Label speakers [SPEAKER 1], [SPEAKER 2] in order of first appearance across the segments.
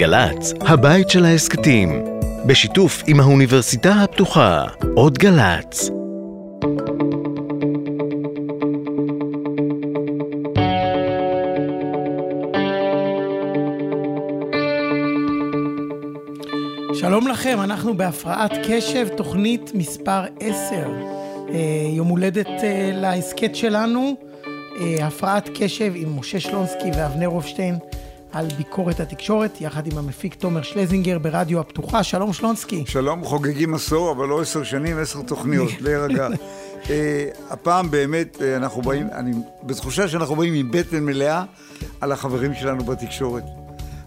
[SPEAKER 1] גל"צ, הבית של ההסכתים, בשיתוף עם האוניברסיטה הפתוחה, עוד גל"צ.
[SPEAKER 2] שלום לכם, אנחנו בהפרעת קשב, תוכנית מספר 10. אה, יום הולדת אה, להסכת שלנו, אה, הפרעת קשב עם משה שלונסקי ואבנר הופשטיין על ביקורת התקשורת, יחד עם המפיק תומר שלזינגר ברדיו הפתוחה. שלום שלונסקי.
[SPEAKER 3] שלום, חוגגים עשור, אבל לא עשר שנים, עשר תוכניות, להירגע. uh, הפעם באמת uh, אנחנו באים, אני בתחושה שאנחנו באים עם בטן מלאה על החברים שלנו בתקשורת.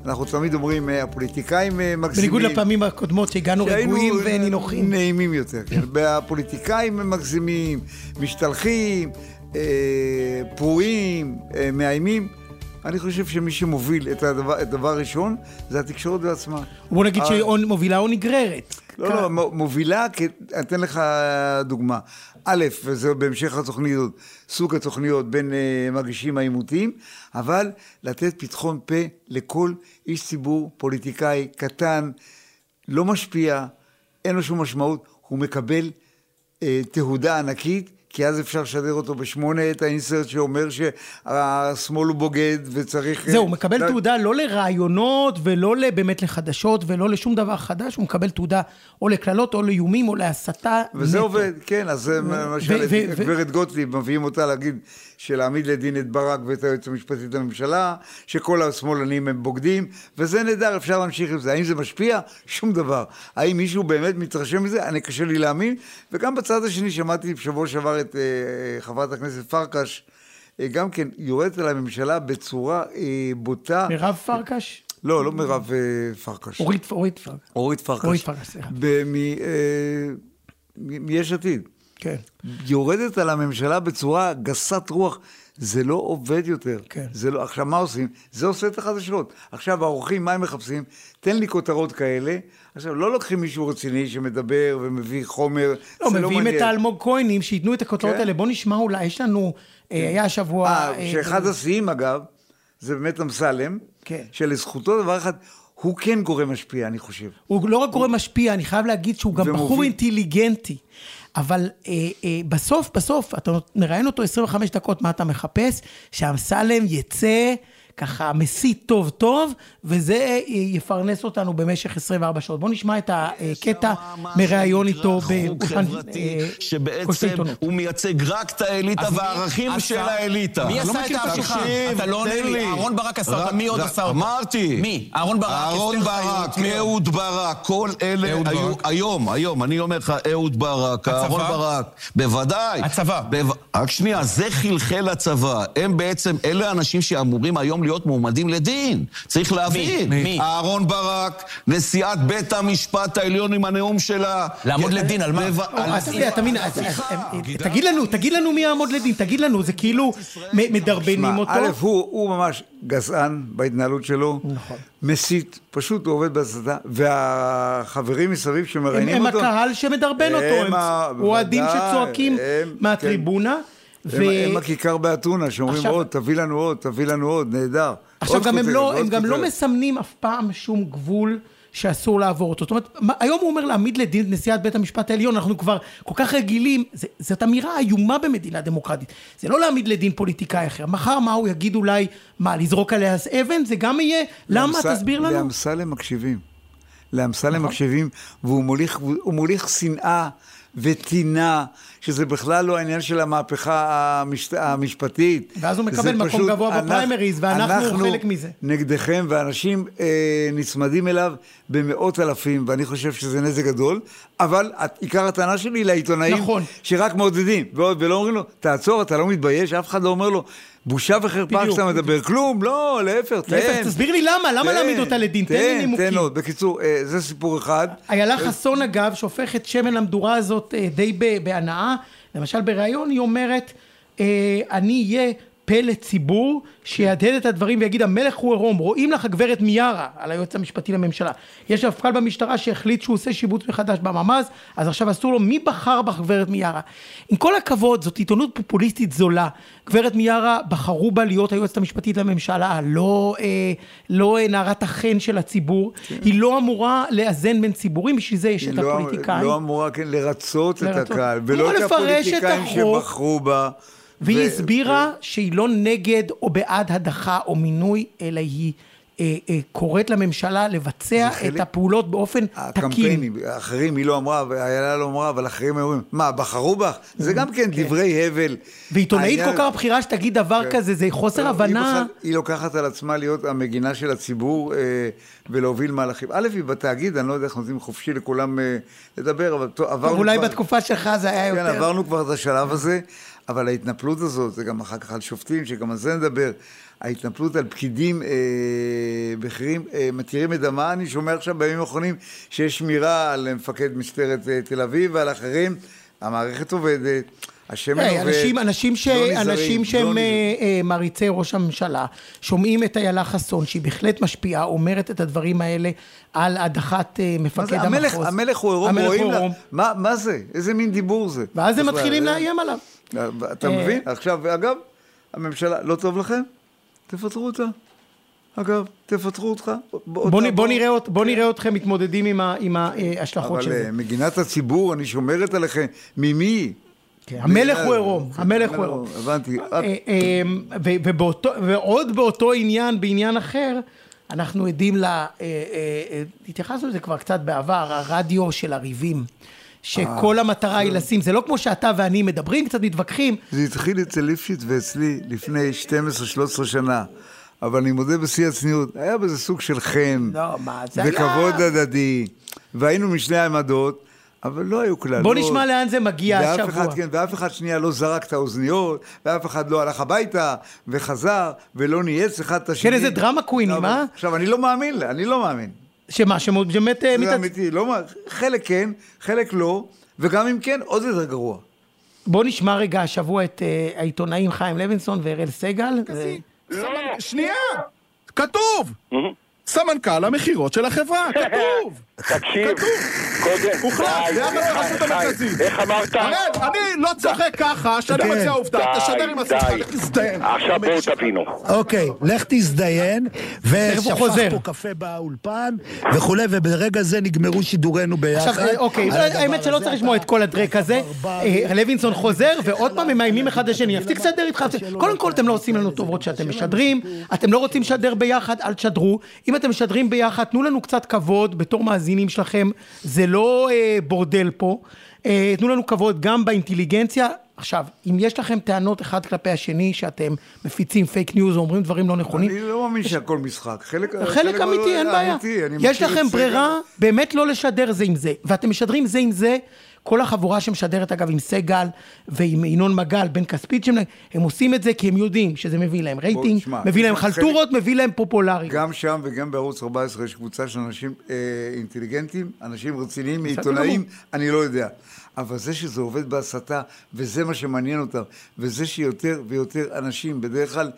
[SPEAKER 3] אנחנו תמיד אומרים, uh, הפוליטיקאים מגזימים.
[SPEAKER 2] בניגוד לפעמים הקודמות שהגענו רגועים ונינוחים.
[SPEAKER 3] נעימים יותר, כן. והפוליטיקאים מגזימים, משתלחים, uh, פרועים, uh, מאיימים. אני חושב שמי שמוביל את הדבר, את הדבר הראשון זה התקשורת בעצמה.
[SPEAKER 2] בוא נגיד שהיא מובילה או נגררת.
[SPEAKER 3] לא, לא, מובילה, אתן לך דוגמה. א', וזה בהמשך התוכניות, סוג התוכניות בין uh, מגישים העימותים, אבל לתת פתחון פה לכל איש ציבור, פוליטיקאי קטן, לא משפיע, אין לו שום משמעות, הוא מקבל uh, תהודה ענקית. כי אז אפשר לשדר אותו בשמונה את האינסרט שאומר שהשמאל הוא בוגד וצריך...
[SPEAKER 2] זהו, הוא מקבל לה... תעודה לא לרעיונות ולא באמת לחדשות ולא לשום דבר חדש, הוא מקבל תעודה או לקללות או לאיומים או להסתה.
[SPEAKER 3] וזה נטו. עובד, כן, אז למשל גברת גוטליב, מביאים אותה להגיד שלהעמיד לדין את ברק ואת היועץ המשפטי לממשלה, שכל השמאלנים הם בוגדים, וזה נהדר, אפשר להמשיך עם זה. האם זה משפיע? שום דבר. האם מישהו באמת מתרשם מזה? אני קשה לי להאמין. וגם בצד השני שמעתי בשבוע שעבר את uh, חברת הכנסת פרקש, uh, גם כן יורדת על הממשלה בצורה uh, בוטה.
[SPEAKER 2] מירב פרקש?
[SPEAKER 3] לא, לא מירב פרקש.
[SPEAKER 2] אורית, אורית פרקש.
[SPEAKER 3] אורית פרקש.
[SPEAKER 2] אורית פרקש, סליחה.
[SPEAKER 3] מיש עתיד.
[SPEAKER 2] כן.
[SPEAKER 3] יורדת על הממשלה בצורה גסת רוח. זה לא עובד יותר.
[SPEAKER 2] כן.
[SPEAKER 3] זה לא, עכשיו, מה עושים? זה עושה את החדשות. עכשיו, האורחים, מה הם מחפשים? תן לי כותרות כאלה. עכשיו, לא לוקחים מישהו רציני שמדבר ומביא חומר,
[SPEAKER 2] לא, זה לא מעניין. מביאים את האלמוג כהנים, שייתנו את הכותרות כן? האלה. בוא נשמע אולי, יש לנו, כן. היה השבוע...
[SPEAKER 3] אה, אה שאחד אה, השיאים, אגב, זה באמת אמסלם,
[SPEAKER 2] כן.
[SPEAKER 3] שלזכותו דבר אחד, הוא כן גורם משפיע, אני חושב.
[SPEAKER 2] הוא לא רק גורם משפיע, אני חייב להגיד שהוא גם ומוביל. בחור אינטליגנטי. אבל אה, אה, בסוף, בסוף, אתה מראיין אותו 25 דקות, מה אתה מחפש? שאמסלם יצא... ככה מסית טוב טוב, וזה יפרנס אותנו במשך 24 שעות. בואו נשמע את הקטע מראיון איתו
[SPEAKER 4] באולפן אה, שבעצם הוא מייצג רק את האליטה והערכים של האליטה.
[SPEAKER 5] מי עשה את ההפיכה? אתה לא עונה לי. אהרון ברק עשה אותה, מי עוד עשה אותה?
[SPEAKER 4] אמרתי.
[SPEAKER 5] מי? אהרון ברק,
[SPEAKER 4] אהרון ברק, אהוד ברק, כל אלה היו, היום, היום, אני אומר לך, אהוד ברק, אהרון ברק, בוודאי.
[SPEAKER 5] הצבא.
[SPEAKER 4] רק שנייה, זה חלחל לצבא. הם בעצם, אלה האנשים שאמורים היום להיות מועמדים לדין. צריך להבין.
[SPEAKER 5] מי? מי?
[SPEAKER 4] אהרון ברק, נשיאת בית המשפט העליון עם הנאום שלה.
[SPEAKER 5] לעמוד לדין, על מה?
[SPEAKER 2] תגיד לנו, תגיד לנו מי יעמוד לדין, תגיד לנו, זה כאילו מדרבנים אותו.
[SPEAKER 3] א', הוא ממש גזען בהתנהלות שלו. נכון. מסית, פשוט הוא עובד בהסתה, והחברים מסביב שמראיינים אותו...
[SPEAKER 2] הם הקהל שמדרבן אותו, הם אוהדים שצועקים מהטריבונה.
[SPEAKER 3] ו... הם, הם הכיכר באתונה, שאומרים עכשיו... עוד, תביא לנו עוד, תביא לנו עוד, נהדר.
[SPEAKER 2] עכשיו גם הם, לא, הם גם לא מסמנים אף פעם שום גבול שאסור לעבור אותו. זאת אומרת, היום הוא אומר להעמיד לדין את נשיאת בית המשפט העליון, אנחנו כבר כל כך רגילים, זה, זאת אמירה איומה במדינה דמוקרטית. זה לא להעמיד לדין פוליטיקאי אחר. מחר מה הוא יגיד אולי, מה, לזרוק עליה אבן? זה גם יהיה, למה? תסביר לנו.
[SPEAKER 3] לאמסלם מקשיבים. לאמסלם נכון. מקשיבים, והוא מוליך, מוליך שנאה. וטינה, שזה בכלל לא העניין של המהפכה המשת... המשפטית.
[SPEAKER 2] ואז הוא מקבל מקום פשוט, גבוה בפריימריז, ואנחנו אנחנו חלק מזה.
[SPEAKER 3] נגדכם, ואנשים אה, נצמדים אליו במאות אלפים, ואני חושב שזה נזק גדול, אבל עיקר הטענה שלי לעיתונאים,
[SPEAKER 2] נכון.
[SPEAKER 3] שרק מעודדים, ולא אומרים לו, תעצור, אתה לא מתבייש, אף אחד לא אומר לו, בושה וחרפה כשאתה מדבר. כלום, לא, להפך, תן. להפך,
[SPEAKER 2] תסביר לי למה, למה להעמיד אותה לדין? תן לי נימוקים. תן עוד.
[SPEAKER 3] בקיצור, אה, זה סיפור אחד.
[SPEAKER 2] איילה חסון, אגב, שהופכת שמן למדורה הזאת אה, די בהנאה. למשל, בריאיון היא אומרת, אה, אני אהיה פה לציבור שיהדהד את הדברים ויגיד המלך הוא עירום, רואים לך גברת מיארה על היועץ המשפטי לממשלה. יש מפכ"ל במשטרה שהחליט שהוא עושה שיבוץ מחדש בממ"ז, אז עכשיו אסור לו, מי בחר בך גברת מיארה? עם כל הכבוד, זאת עיתונות פופוליסטית זולה. גברת מיארה, בחרו בה להיות היועצת המשפטית לממשלה, לא, אה, לא אה, נערת החן של הציבור. כן. היא לא אמורה לאזן בין ציבורים, בשביל זה יש את לא, הפוליטיקאים.
[SPEAKER 3] היא לא אמורה, כן, לרצות, לרצות. את הקהל, ולא את הפוליטיקאים שבחרו בה.
[SPEAKER 2] והיא ו... הסבירה ו... שהיא לא נגד או בעד הדחה או מינוי, אלא היא... אה, אה, קוראת לממשלה לבצע את הפעולות באופן תקין.
[SPEAKER 3] הקמפיינים, אחרים, היא לא אמרה, ואיילה לא אמרה, אבל אחרים אומרים, מה, בחרו בך? זה גם כן, כן. דברי הבל.
[SPEAKER 2] ועיתונאית כל כך בכירה שתגיד דבר כן. כזה, זה חוסר הבנה.
[SPEAKER 3] היא לוקחת על עצמה להיות המגינה של הציבור אה, ולהוביל מהלכים. א', היא בתאגיד, אני לא יודע איך נותנים חופשי לכולם לדבר, אבל
[SPEAKER 2] עברנו אולי בתקופה שלך זה היה יותר.
[SPEAKER 3] כן, עברנו כבר את השלב הזה. אבל ההתנפלות הזאת, זה גם אחר כך על שופטים, שגם על זה נדבר, ההתנפלות על פקידים אה, בכירים, אה, מתירים את דמה, אני שומע עכשיו בימים האחרונים שיש שמירה על מפקד משטרת אה, תל אביב ועל אחרים, המערכת עובדת. השמן
[SPEAKER 2] hey, עובד, אנשים, אנשים, ש... לא אנשים לא שהם לא מעריצי ראש הממשלה, שומעים את איילה חסון, שהיא בהחלט משפיעה, אומרת את הדברים האלה על הדחת uh, מפקד המחוז.
[SPEAKER 3] המלך, המלך הוא עירום, רואים לה, מה, מה זה? איזה מין דיבור זה?
[SPEAKER 2] ואז הם מתחילים לאיים עליו.
[SPEAKER 3] אתה מבין? עכשיו, אגב, הממשלה, לא טוב לכם? תפטרו אותה. אגב, תפטרו אותך.
[SPEAKER 2] בוא, נראה, בוא נראה אתכם מתמודדים עם, ה, עם ההשלכות של זה.
[SPEAKER 3] אבל מגינת הציבור, אני שומרת עליכם. ממי?
[SPEAKER 2] כן, המלך הוא עירום, המלך הוא עירום.
[SPEAKER 3] הבנתי.
[SPEAKER 2] אה, אה, ועוד באותו עניין, בעניין אחר, אנחנו עדים ל... אה, התייחסנו לזה כבר קצת בעבר, הרדיו של הריבים. שכל המטרה היא לשים, זה לא כמו שאתה ואני מדברים, קצת מתווכחים.
[SPEAKER 3] זה התחיל אצל ליפשיץ ואצלי לפני 12-13 שנה. אבל אני מודה בשיא הצניעות, היה בזה סוג של חן.
[SPEAKER 2] לא, מה זה היה?
[SPEAKER 3] וכבוד הדדי. והיינו משני העמדות. אבל לא היו כללות.
[SPEAKER 2] בוא נשמע לאן זה מגיע השבוע.
[SPEAKER 3] אחד, כן, ואף אחד שנייה לא זרק את האוזניות, ואף אחד לא הלך הביתה, וחזר, ולא נייץ אחד את השני.
[SPEAKER 2] כן, איזה דרמה קווינים, אה?
[SPEAKER 3] עכשיו, אני לא מאמין, אני לא מאמין.
[SPEAKER 2] שמה, שבאמת...
[SPEAKER 3] אה, זה אמיתי, לא, חלק כן, חלק לא, וגם אם כן, עוד יותר גרוע.
[SPEAKER 2] בוא נשמע רגע השבוע את uh, העיתונאים חיים לוינסון ואראל סגל.
[SPEAKER 6] לא, שנייה! כתוב! סמנכ"ל המכירות של החברה, כתוב!
[SPEAKER 7] תקשיב, קודם...
[SPEAKER 6] הוחלט, זה הרשות המרכזית.
[SPEAKER 7] איך אמרת?
[SPEAKER 6] אני לא צוחק ככה, שאני מציע עובדה, תשדר עם עצמך, לך תזדיין.
[SPEAKER 7] עכשיו בואו תבינו.
[SPEAKER 8] אוקיי, לך תזדיין, ושפך פה קפה באולפן וכולי, וברגע זה נגמרו שידורנו ביחד. עכשיו,
[SPEAKER 2] אוקיי, האמת שלא צריך לשמוע את כל הדרק הזה. אה, לוינסון חוזר, ועוד פעם הם מאיימים אחד לשני, יפסיק לשדר איתך. קודם כל, אתם לא עושים לנו טובות שאתם משדרים, אתם לא רוצים לשדר ביחד, אל תשדרו. אם אתם משדרים ביחד, תנו לנו קצת כבוד בתור מאזינים. שלכם, זה לא אה, בורדל פה. אה, תנו לנו כבוד גם באינטליגנציה. עכשיו, אם יש לכם טענות אחד כלפי השני, שאתם מפיצים פייק ניוז או אומרים דברים לא נכונים...
[SPEAKER 3] אני לא מאמין שהכל משחק. חלק,
[SPEAKER 2] חלק, חלק אמיתי, לא, אין בעיה. אמיתי, יש לכם ברירה באמת לא לשדר זה עם זה, ואתם משדרים זה עם זה. כל החבורה שמשדרת אגב עם סגל ועם ינון מגל, בן כספית, שהם, הם עושים את זה כי הם יודעים שזה מביא להם רייטינג, שמה, מביא להם חלטורות, חלק, מביא להם פופולריות.
[SPEAKER 3] גם שם וגם בערוץ 14 יש קבוצה של אנשים אה, אינטליגנטים, אנשים רציניים, עיתונאים, אני לא יודע. אבל זה שזה עובד בהסתה, וזה מה שמעניין אותם, וזה שיותר ויותר אנשים, בדרך כלל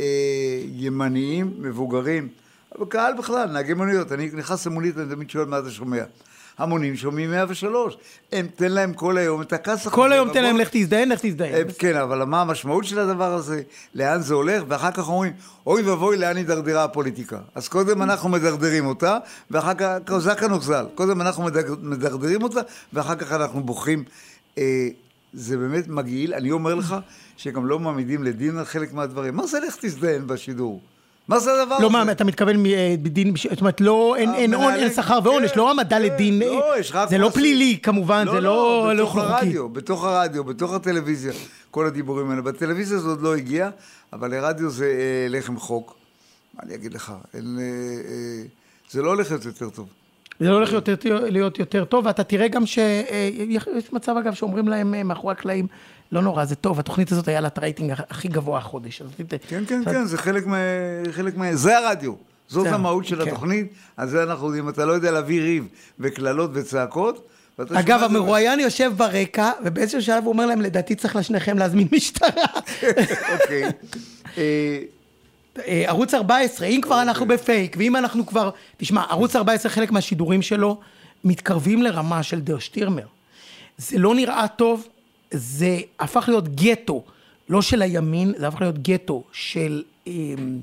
[SPEAKER 3] אה, ימניים, מבוגרים, וקהל בכלל, נהגי מוניות, אני נכנס למונית, אני תמיד שואל מה אתה שומע. המונים שומעים 103. הם, תן להם כל היום את הכס.
[SPEAKER 2] כל היום תן להם לך תזדיין, לך תזדיין.
[SPEAKER 3] כן, אבל מה המשמעות של הדבר הזה? לאן זה הולך? ואחר כך אומרים, אוי ואבוי, לאן הידרדרה הפוליטיקה. אז קודם אנחנו מדרדרים אותה, ואחר כך, זה כאן נוחזל. קודם אנחנו מדרדרים אותה, ואחר כך אנחנו בוכים. אה, זה באמת מגעיל. אני אומר לך שגם לא מעמידים לדין על חלק מהדברים. מה זה לך תזדיין בשידור? מה זה הדבר
[SPEAKER 2] לא, הזה? לא, מה, אתה מתכוון מדין, אה, זאת אומרת, לא, אין אין שכר ועונש, לא העמדה לדין, לא, יש רק... זה לא פלילי כמובן, זה לא
[SPEAKER 3] לא בתוך הרדיו, בתוך הרדיו, בתוך הטלוויזיה, כל הדיבורים האלה. בטלוויזיה זה עוד לא הגיע, אבל לרדיו זה אה, לחם חוק. מה אני אגיד לך? אה, זה לא הולך יותר טוב.
[SPEAKER 2] זה לא הולך להיות יותר טוב, ואתה תראה גם שיש מצב, אגב, שאומרים להם מאחורי הקלעים, לא נורא, זה טוב, התוכנית הזאת היה לה את הרייטינג הכי גבוה החודש.
[SPEAKER 3] כן, כן, כן, זה חלק מה... חלק מה... זה הרדיו. זאת המהות של כן. התוכנית, על זה אנחנו יודעים. אתה לא יודע להביא ריב וקללות וצעקות,
[SPEAKER 2] אגב, המרואיין יושב ברקע, ובאיזשהו שלב הוא אומר להם, לדעתי צריך לשניכם להזמין משטרה.
[SPEAKER 3] אוקיי.
[SPEAKER 2] אה, ערוץ 14, אם כבר אנחנו אוקיי. בפייק, ואם אנחנו כבר... תשמע, ערוץ 14, חלק מהשידורים שלו מתקרבים לרמה של דר שטירמר. זה לא נראה טוב, זה הפך להיות גטו, לא של הימין, זה הפך להיות גטו של אמ,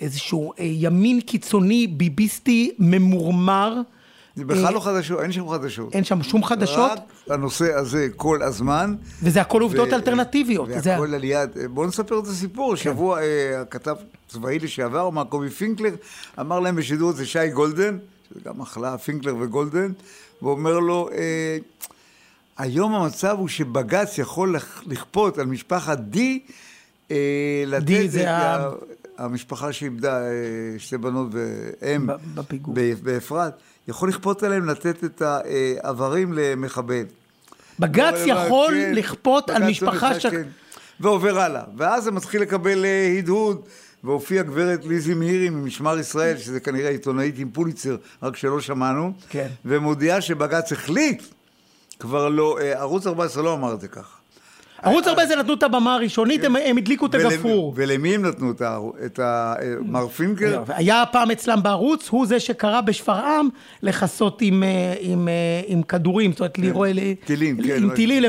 [SPEAKER 2] איזשהו אה, ימין קיצוני ביביסטי ממורמר.
[SPEAKER 3] זה בכלל לא חדשות, אין שם חדשות.
[SPEAKER 2] אין שם שום חדשות. רק
[SPEAKER 3] הנושא הזה כל הזמן.
[SPEAKER 2] וזה הכל עובדות אלטרנטיביות.
[SPEAKER 3] והכל על יד. בואו נספר את הסיפור. כן. שבוע אה, הכתב צבאי לשעבר, מר קובי פינקלר, אמר להם בשידור את זה שי גולדן, שזה גם מחלה, פינקלר וגולדן, ואומר לו, אה, היום המצב הוא שבג"ץ יכול לכפות על משפחת די לתת... די זה ה... המשפחה שאיבדה שתי בנות ואם באפרת. יכול לכפות עליהם לתת את האיברים למחבל.
[SPEAKER 2] בג"ץ יכול כן, לכפות על משפחה ש... כן.
[SPEAKER 3] ועובר הלאה. ואז זה מתחיל לקבל אה, הדהוד, והופיעה גברת ליזי מאירי ממשמר ישראל, שזה כנראה עיתונאית עם פוליצר, רק שלא שמענו,
[SPEAKER 2] כן.
[SPEAKER 3] ומודיעה שבג"ץ החליט, כבר לא, אה, ערוץ 14 לא אמר את זה ככה.
[SPEAKER 2] ערוץ 14 נתנו את הבמה הראשונית, הם הדליקו את הגפרור.
[SPEAKER 3] ולמי הם נתנו את מר פינקר?
[SPEAKER 2] היה פעם אצלם בערוץ, הוא זה שקרא בשפרעם לכסות עם אה, כדורים, זאת אומרת, לירו...
[SPEAKER 3] טילים, כן.
[SPEAKER 2] עם טילים,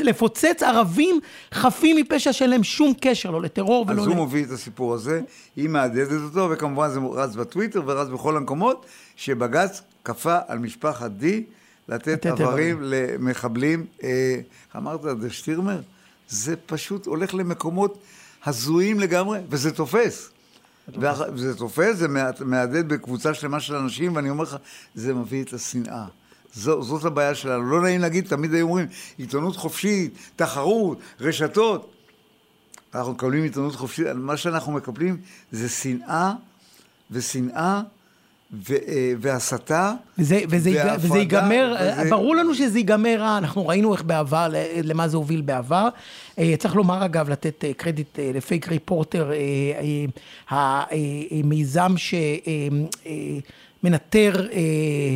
[SPEAKER 2] לפוצץ ערבים חפים מפשע שאין להם שום קשר, לא לטרור ולא...
[SPEAKER 3] אז הוא מוביל את הסיפור הזה, היא מהדהדת אותו, וכמובן זה רץ בטוויטר ורץ בכל המקומות, שבג"ץ כפה על משפחת די לתת איברים למחבלים. אה, אמרת, דה שטירמר, זה פשוט הולך למקומות הזויים לגמרי, וזה תופס. וזה תופס, זה מהדהד בקבוצה שלמה של אנשים, ואני אומר לך, זה מביא את השנאה. זו, זאת הבעיה שלנו. לא נעים להגיד, תמיד היו אומרים, עיתונות חופשית, תחרות, רשתות. אנחנו מקבלים עיתונות חופשית, מה שאנחנו מקבלים זה שנאה, ושנאה אה, והסתה,
[SPEAKER 2] וזה, וזה, וזה ייגמר, וזה... ברור לנו שזה ייגמר רע, אנחנו ראינו איך בעבר, למה זה הוביל בעבר. אה, צריך לומר אגב, לתת אה, קרדיט לפייק ריפורטר, המיזם שמנטר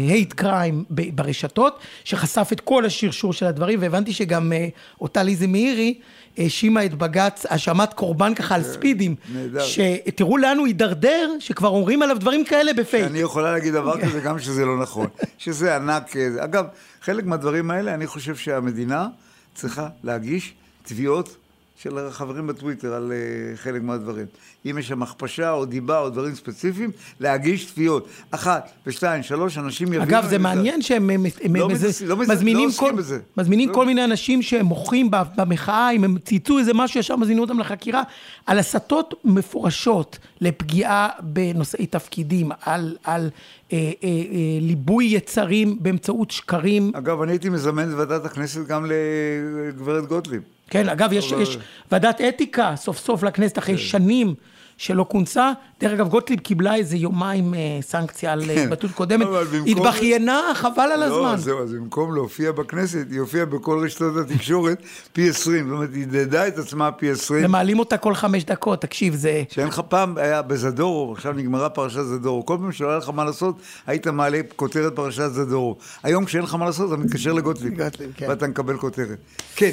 [SPEAKER 2] hate crime ברשתות, שחשף את כל השרשור של הדברים, והבנתי שגם אותה ליזי מאירי, האשימה את בג"ץ האשמת קורבן ככה על כן, ספידים. נהדר. שתראו לאן הוא הידרדר, שכבר אומרים עליו דברים כאלה בפייק.
[SPEAKER 3] אני יכולה להגיד דבר כזה גם שזה לא נכון. שזה ענק. אה, אגב, חלק מהדברים האלה, אני חושב שהמדינה צריכה להגיש תביעות של החברים בטוויטר על uh, חלק מהדברים. אם יש שם הכפשה או דיבה או דברים ספציפיים, להגיש תביעות. אחת ושתיים, שלוש, אנשים יבינו...
[SPEAKER 2] אגב, זה מעניין שהם הם, הם, לא מז... לא מזמינים, לא כל, בזה. מזמינים לא. כל מיני אנשים שהם מוחים במחאה, אם הם צייצו איזה משהו, ישר מזמינים אותם לחקירה, על הסתות מפורשות לפגיעה בנושאי תפקידים, על, על אה, אה, אה, ליבוי יצרים באמצעות שקרים.
[SPEAKER 3] אגב, אני הייתי מזמן את ועדת הכנסת גם לגברת גוטליב.
[SPEAKER 2] כן, אגב, יש, יש ועדת אתיקה סוף סוף לכנסת אחרי כן. שנים שלא כונסה. דרך אגב, גוטליב קיבלה איזה יומיים אה, סנקציה על אה, כן. התבטאות קודמת. התבכיינה, חבל על לא, הזמן. לא,
[SPEAKER 3] זהו, אז במקום להופיע בכנסת, היא הופיעה בכל רשתות התקשורת פי 20. זאת אומרת, היא דדה את עצמה פי 20.
[SPEAKER 2] ומעלים אותה כל חמש דקות, תקשיב, זה...
[SPEAKER 3] שאין לך פעם, היה בזדורו, עכשיו נגמרה פרשת זדורו. כל פעם שלא היה לך מה לעשות, היית מעלה כותרת פרשת זדורו. היום כשאין לך מה לעשות, אתה מתקשר לגוטליב. גוטליב, כן. ואתה מקבל כותרת. כן.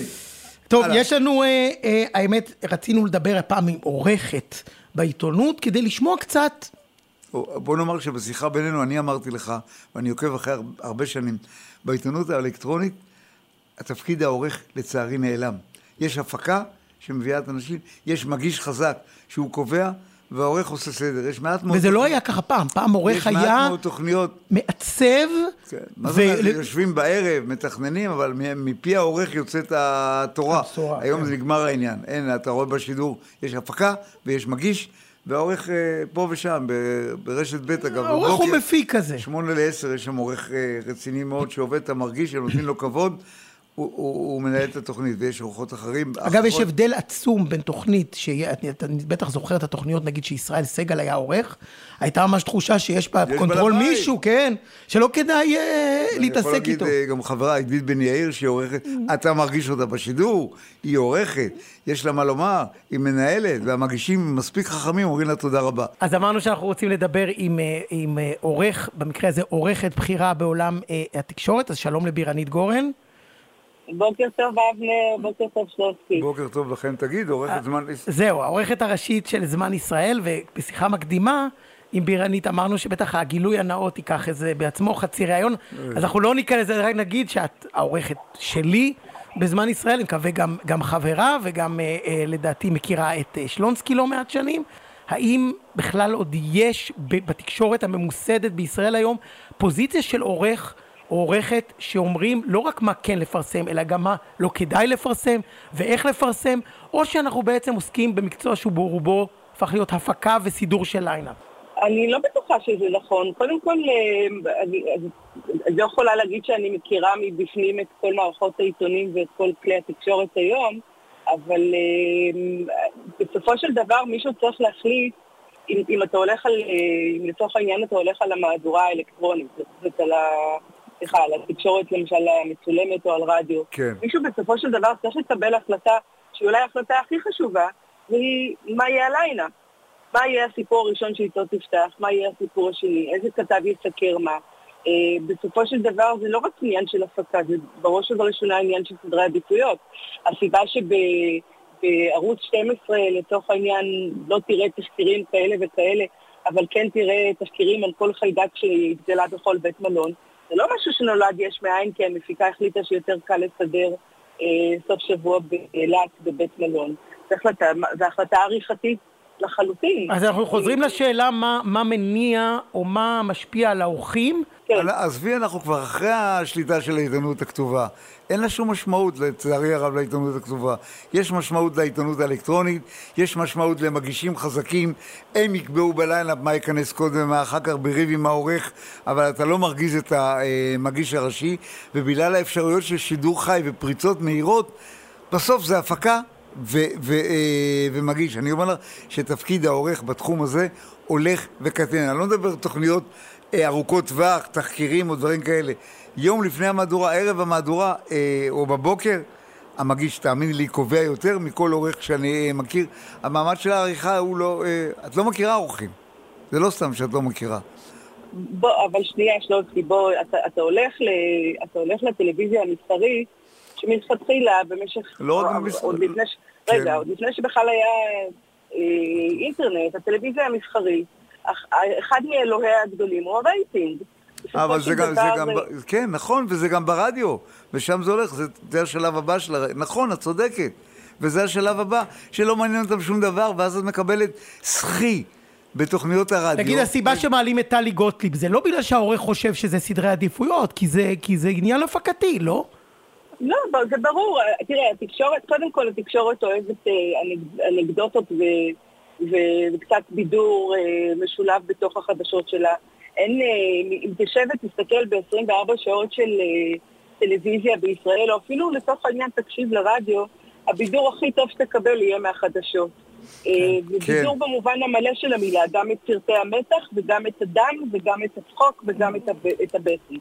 [SPEAKER 2] טוב, יש לנו, אה, אה, האמת, רצינו לדבר הפעם עם עורכת בעיתונות, כדי לשמוע קצת.
[SPEAKER 3] בוא נאמר שבשיחה בינינו, אני אמרתי לך, ואני עוקב אחרי הרבה שנים, בעיתונות האלקטרונית, התפקיד העורך לצערי נעלם. יש הפקה שמביאה את האנשים, יש מגיש חזק שהוא קובע, והעורך עושה סדר. יש מעט
[SPEAKER 2] מאוד... וזה תוכניות. לא היה ככה פעם, פעם עורך היה... יש מעט מאוד
[SPEAKER 3] תוכניות.
[SPEAKER 2] מעצב.
[SPEAKER 3] כן. מה. זאת אומרת? יושבים בערב, מתכננים, אבל מפי העורך יוצאת התורה. הבשורה, היום כן. זה נגמר העניין. אין, אתה רואה בשידור, יש הפקה ויש מגיש. והעורך אה, פה ושם, ברשת ב' אגב,
[SPEAKER 2] העורך הוא מפיק כזה.
[SPEAKER 3] שמונה לעשר, יש שם עורך אה, רציני מאוד שעובד, אתה מרגיש, הם נותנים לו כבוד. הוא, הוא, הוא מנהל את התוכנית, ויש אורחות אחרים.
[SPEAKER 2] אגב, אחרות... יש הבדל עצום בין תוכנית, שאתה בטח זוכר את התוכניות, נגיד שישראל סגל היה עורך, הייתה ממש תחושה שיש בה control מישהו, כן, שלא כדאי אה, להתעסק איתו.
[SPEAKER 3] אני יכול להגיד גם חברה, עדית בן יאיר, שהיא עורכת, אממ. אתה מרגיש אותה בשידור, היא עורכת, יש לה מה לומר, היא מנהלת, והמגישים מספיק חכמים, אומרים לה תודה רבה.
[SPEAKER 2] אז אמרנו שאנחנו רוצים לדבר עם, אה, עם אה, עורך, במקרה הזה עורכת בכירה בעולם התקשורת, אז שלום לבירנית גורן.
[SPEAKER 9] בוקר טוב אבנר, בוקר טוב שלוסקי.
[SPEAKER 3] בוקר טוב לכם, תגיד, עורכת אה, זמן ישראל.
[SPEAKER 2] זהו, העורכת הראשית של זמן ישראל, ובשיחה מקדימה עם בירנית אמרנו שבטח הגילוי הנאות ייקח איזה בעצמו חצי ראיון, אה. אז אנחנו לא ניכנס לזה, רק נגיד שאת העורכת שלי בזמן ישראל, אני מקווה גם, גם חברה וגם אה, אה, לדעתי מכירה את אה, שלונסקי לא מעט שנים. האם בכלל עוד יש בתקשורת הממוסדת בישראל היום פוזיציה של עורך עורכת שאומרים לא רק מה כן לפרסם, אלא גם מה לא כדאי לפרסם ואיך לפרסם, או שאנחנו בעצם עוסקים במקצוע שהוא ברובו הפך להיות הפקה וסידור של ליינאפ.
[SPEAKER 9] אני לא בטוחה שזה נכון. קודם כל, אה, אני לא יכולה להגיד שאני מכירה מבפנים את כל מערכות העיתונים ואת כל כלי התקשורת היום, אבל אה, בסופו של דבר מישהו צריך להחליט אם, אם אתה הולך על, אה, אם לצורך העניין אתה הולך על המהדורה האלקטרונית, זאת על ה... סליחה, על התקשורת למשל המצולמת או על רדיו.
[SPEAKER 3] כן.
[SPEAKER 9] מישהו בסופו של דבר צריך לקבל החלטה שהיא אולי ההחלטה הכי חשובה, והיא מה יהיה הלילה. מה יהיה הסיפור הראשון שאיתו תפתח, מה יהיה הסיפור השני, איזה כתב יסקר מה. Uh, בסופו של דבר זה לא רק עניין של הפקה, זה בראש ובראשונה עניין של סדרי עדיפויות. הסיבה שבערוץ 12 לצורך העניין לא תראה תחקירים כאלה וכאלה, אבל כן תראה תחקירים על כל חיידק שהתגלה בכל בית מלון, זה לא משהו שנולד יש מאין, כי המפיקה החליטה שיותר קל לסדר אה, סוף שבוע באילת בבית מלון. זו החלטה עריכתית לחלוטין.
[SPEAKER 2] אז אנחנו חוזרים לשאלה מה, מה מניע או מה משפיע על האורחים.
[SPEAKER 3] כן. עזבי, אנחנו כבר אחרי השליטה של העיתונות הכתובה. אין לה שום משמעות, לצערי הרב, לעיתונות הכתובה. יש משמעות לעיתונות האלקטרונית, יש משמעות למגישים חזקים, הם יקבעו בלילה מה ייכנס קודם ומה אחר כך בריב עם העורך, אבל אתה לא מרגיז את המגיש הראשי, ובגלל האפשרויות של שידור חי ופריצות מהירות, בסוף זה הפקה ו- ו- אה, ומגיש. אני אומר לך שתפקיד העורך בתחום הזה הולך וקטן. אני לא מדבר תוכניות אה, ארוכות טווח, תחקירים או דברים כאלה. יום לפני המהדורה, ערב המהדורה אה, או בבוקר, המגיש, תאמיני לי, קובע יותר מכל עורך שאני מכיר. המעמד של העריכה הוא לא... את לא מכירה עורכים. זה לא סתם שאת לא מכירה.
[SPEAKER 9] בוא, אבל שנייה, שלונסקי, בוא, אתה, אתה, הולך ל, אתה הולך לטלוויזיה המסחרית, שמלכתחילה במשך...
[SPEAKER 3] לא רק המסחרית.
[SPEAKER 9] עוד לפני, כן. רגע, עוד לפני שבכלל היה אה, אינטרנט, הטלוויזיה המסחרית, אחד מאלוהיה הגדולים הוא הרייטינג.
[SPEAKER 3] אבל זה גם, זה גם, כן, נכון, וזה גם ברדיו, ושם זה הולך, זה, זה השלב הבא של הרדיו. נכון, את צודקת. וזה השלב הבא, שלא מעניין אותם שום דבר, ואז את מקבלת סחי בתוכניות הרדיו.
[SPEAKER 2] תגיד, הסיבה שמעלים את טלי גוטליב, זה לא בגלל שהעורך חושב שזה סדרי עדיפויות, כי זה, כי זה עניין הפקתי, לא?
[SPEAKER 9] לא, זה ברור. תראה, התקשורת, קודם כל התקשורת אוהבת אה, אנקדוטות וקצת בידור אה, משולב בתוך החדשות שלה. אין, אה, אם תשב ותסתכל ב-24 שעות של טלוויזיה בישראל, או אפילו לצורך העניין תקשיב לרדיו, הבידור הכי טוב שתקבל יהיה מהחדשות. כן, בידור כן. במובן המלא של המילה, גם את סרטי המתח וגם את הדם וגם את הצחוק וגם את הבטן.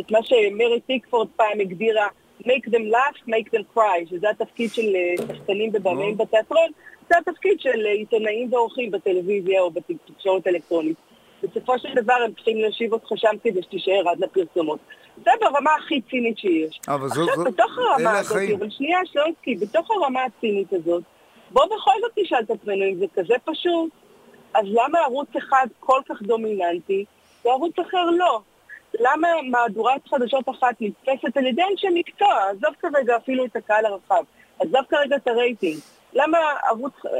[SPEAKER 9] את מה שמרי טיקפורד פעם הגדירה make them laugh, make them cry, שזה התפקיד של אה, שחקנים ובמאים בתיאטרון, זה התפקיד של אה, עיתונאים ועורכים בטלוויזיה או בתקשורת אלקטרונית. בסופו של דבר הם צריכים להושיב אותך שם כדי שתישאר עד לפרסומות. זה ברמה הכי צינית שיש.
[SPEAKER 3] אבל זו,
[SPEAKER 9] עכשיו, בתוך הרמה הזאת, אבל שנייה, שלונסקי, בתוך הרמה הצינית הזאת, בוא בכל זאת תשאל את עצמנו אם זה כזה פשוט, אז למה ערוץ אחד כל כך דומיננטי וערוץ אחר לא? למה מהדורת חדשות אחת נתפסת על ידי אנשי מקצוע, עזוב כרגע אפילו את הקהל הרחב, עזוב כרגע את הרייטינג, למה ערוץ, אה,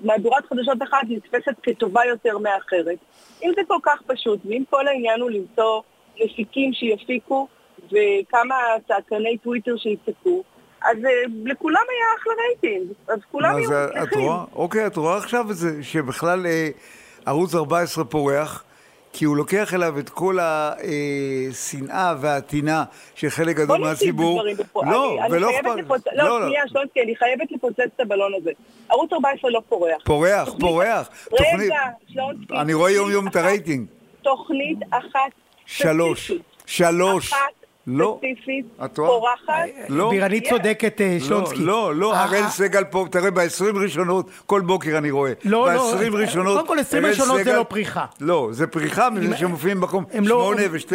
[SPEAKER 9] מהדורת חדשות אחת נתפסת כטובה יותר מאחרת? אם זה כל כך פשוט, ואם כל העניין הוא למצוא מפיקים שיפיקו וכמה צעקני טוויטר שיצעקו, אז אה, לכולם היה אחלה רייטינג, אז כולם יהיו
[SPEAKER 3] מצליחים. אוקיי, את רואה עכשיו את זה, שבכלל אה, ערוץ 14 פורח, כי הוא לוקח אליו את כל השנאה והטינה של חלק גדול מהציבור.
[SPEAKER 9] לא, ולא אכפת... לא, לא, שנייה, שלונסקי, אני חייבת לפוצץ את הבלון הזה. ערוץ 14 לא פורח.
[SPEAKER 3] פורח, פורח.
[SPEAKER 9] רגע, שלונסקי.
[SPEAKER 3] אני רואה יום יום את הרייטינג.
[SPEAKER 9] תוכנית אחת
[SPEAKER 3] שלוש. שלוש.
[SPEAKER 9] אחת
[SPEAKER 3] לא.
[SPEAKER 9] ספציפית, פורחת.
[SPEAKER 3] לא.
[SPEAKER 2] בירנית צודקת, אה, שלונסקי.
[SPEAKER 3] לא, לא, הראל סגל פה, תראה, ב-20 ראשונות, כל בוקר אני רואה.
[SPEAKER 2] לא, לא.
[SPEAKER 3] ב-20 ראשונות,
[SPEAKER 2] קודם כל, 20 ראשונות זה לא פריחה.
[SPEAKER 3] לא, זה פריחה מזה שהם מופיעים במקום 8 ו-12.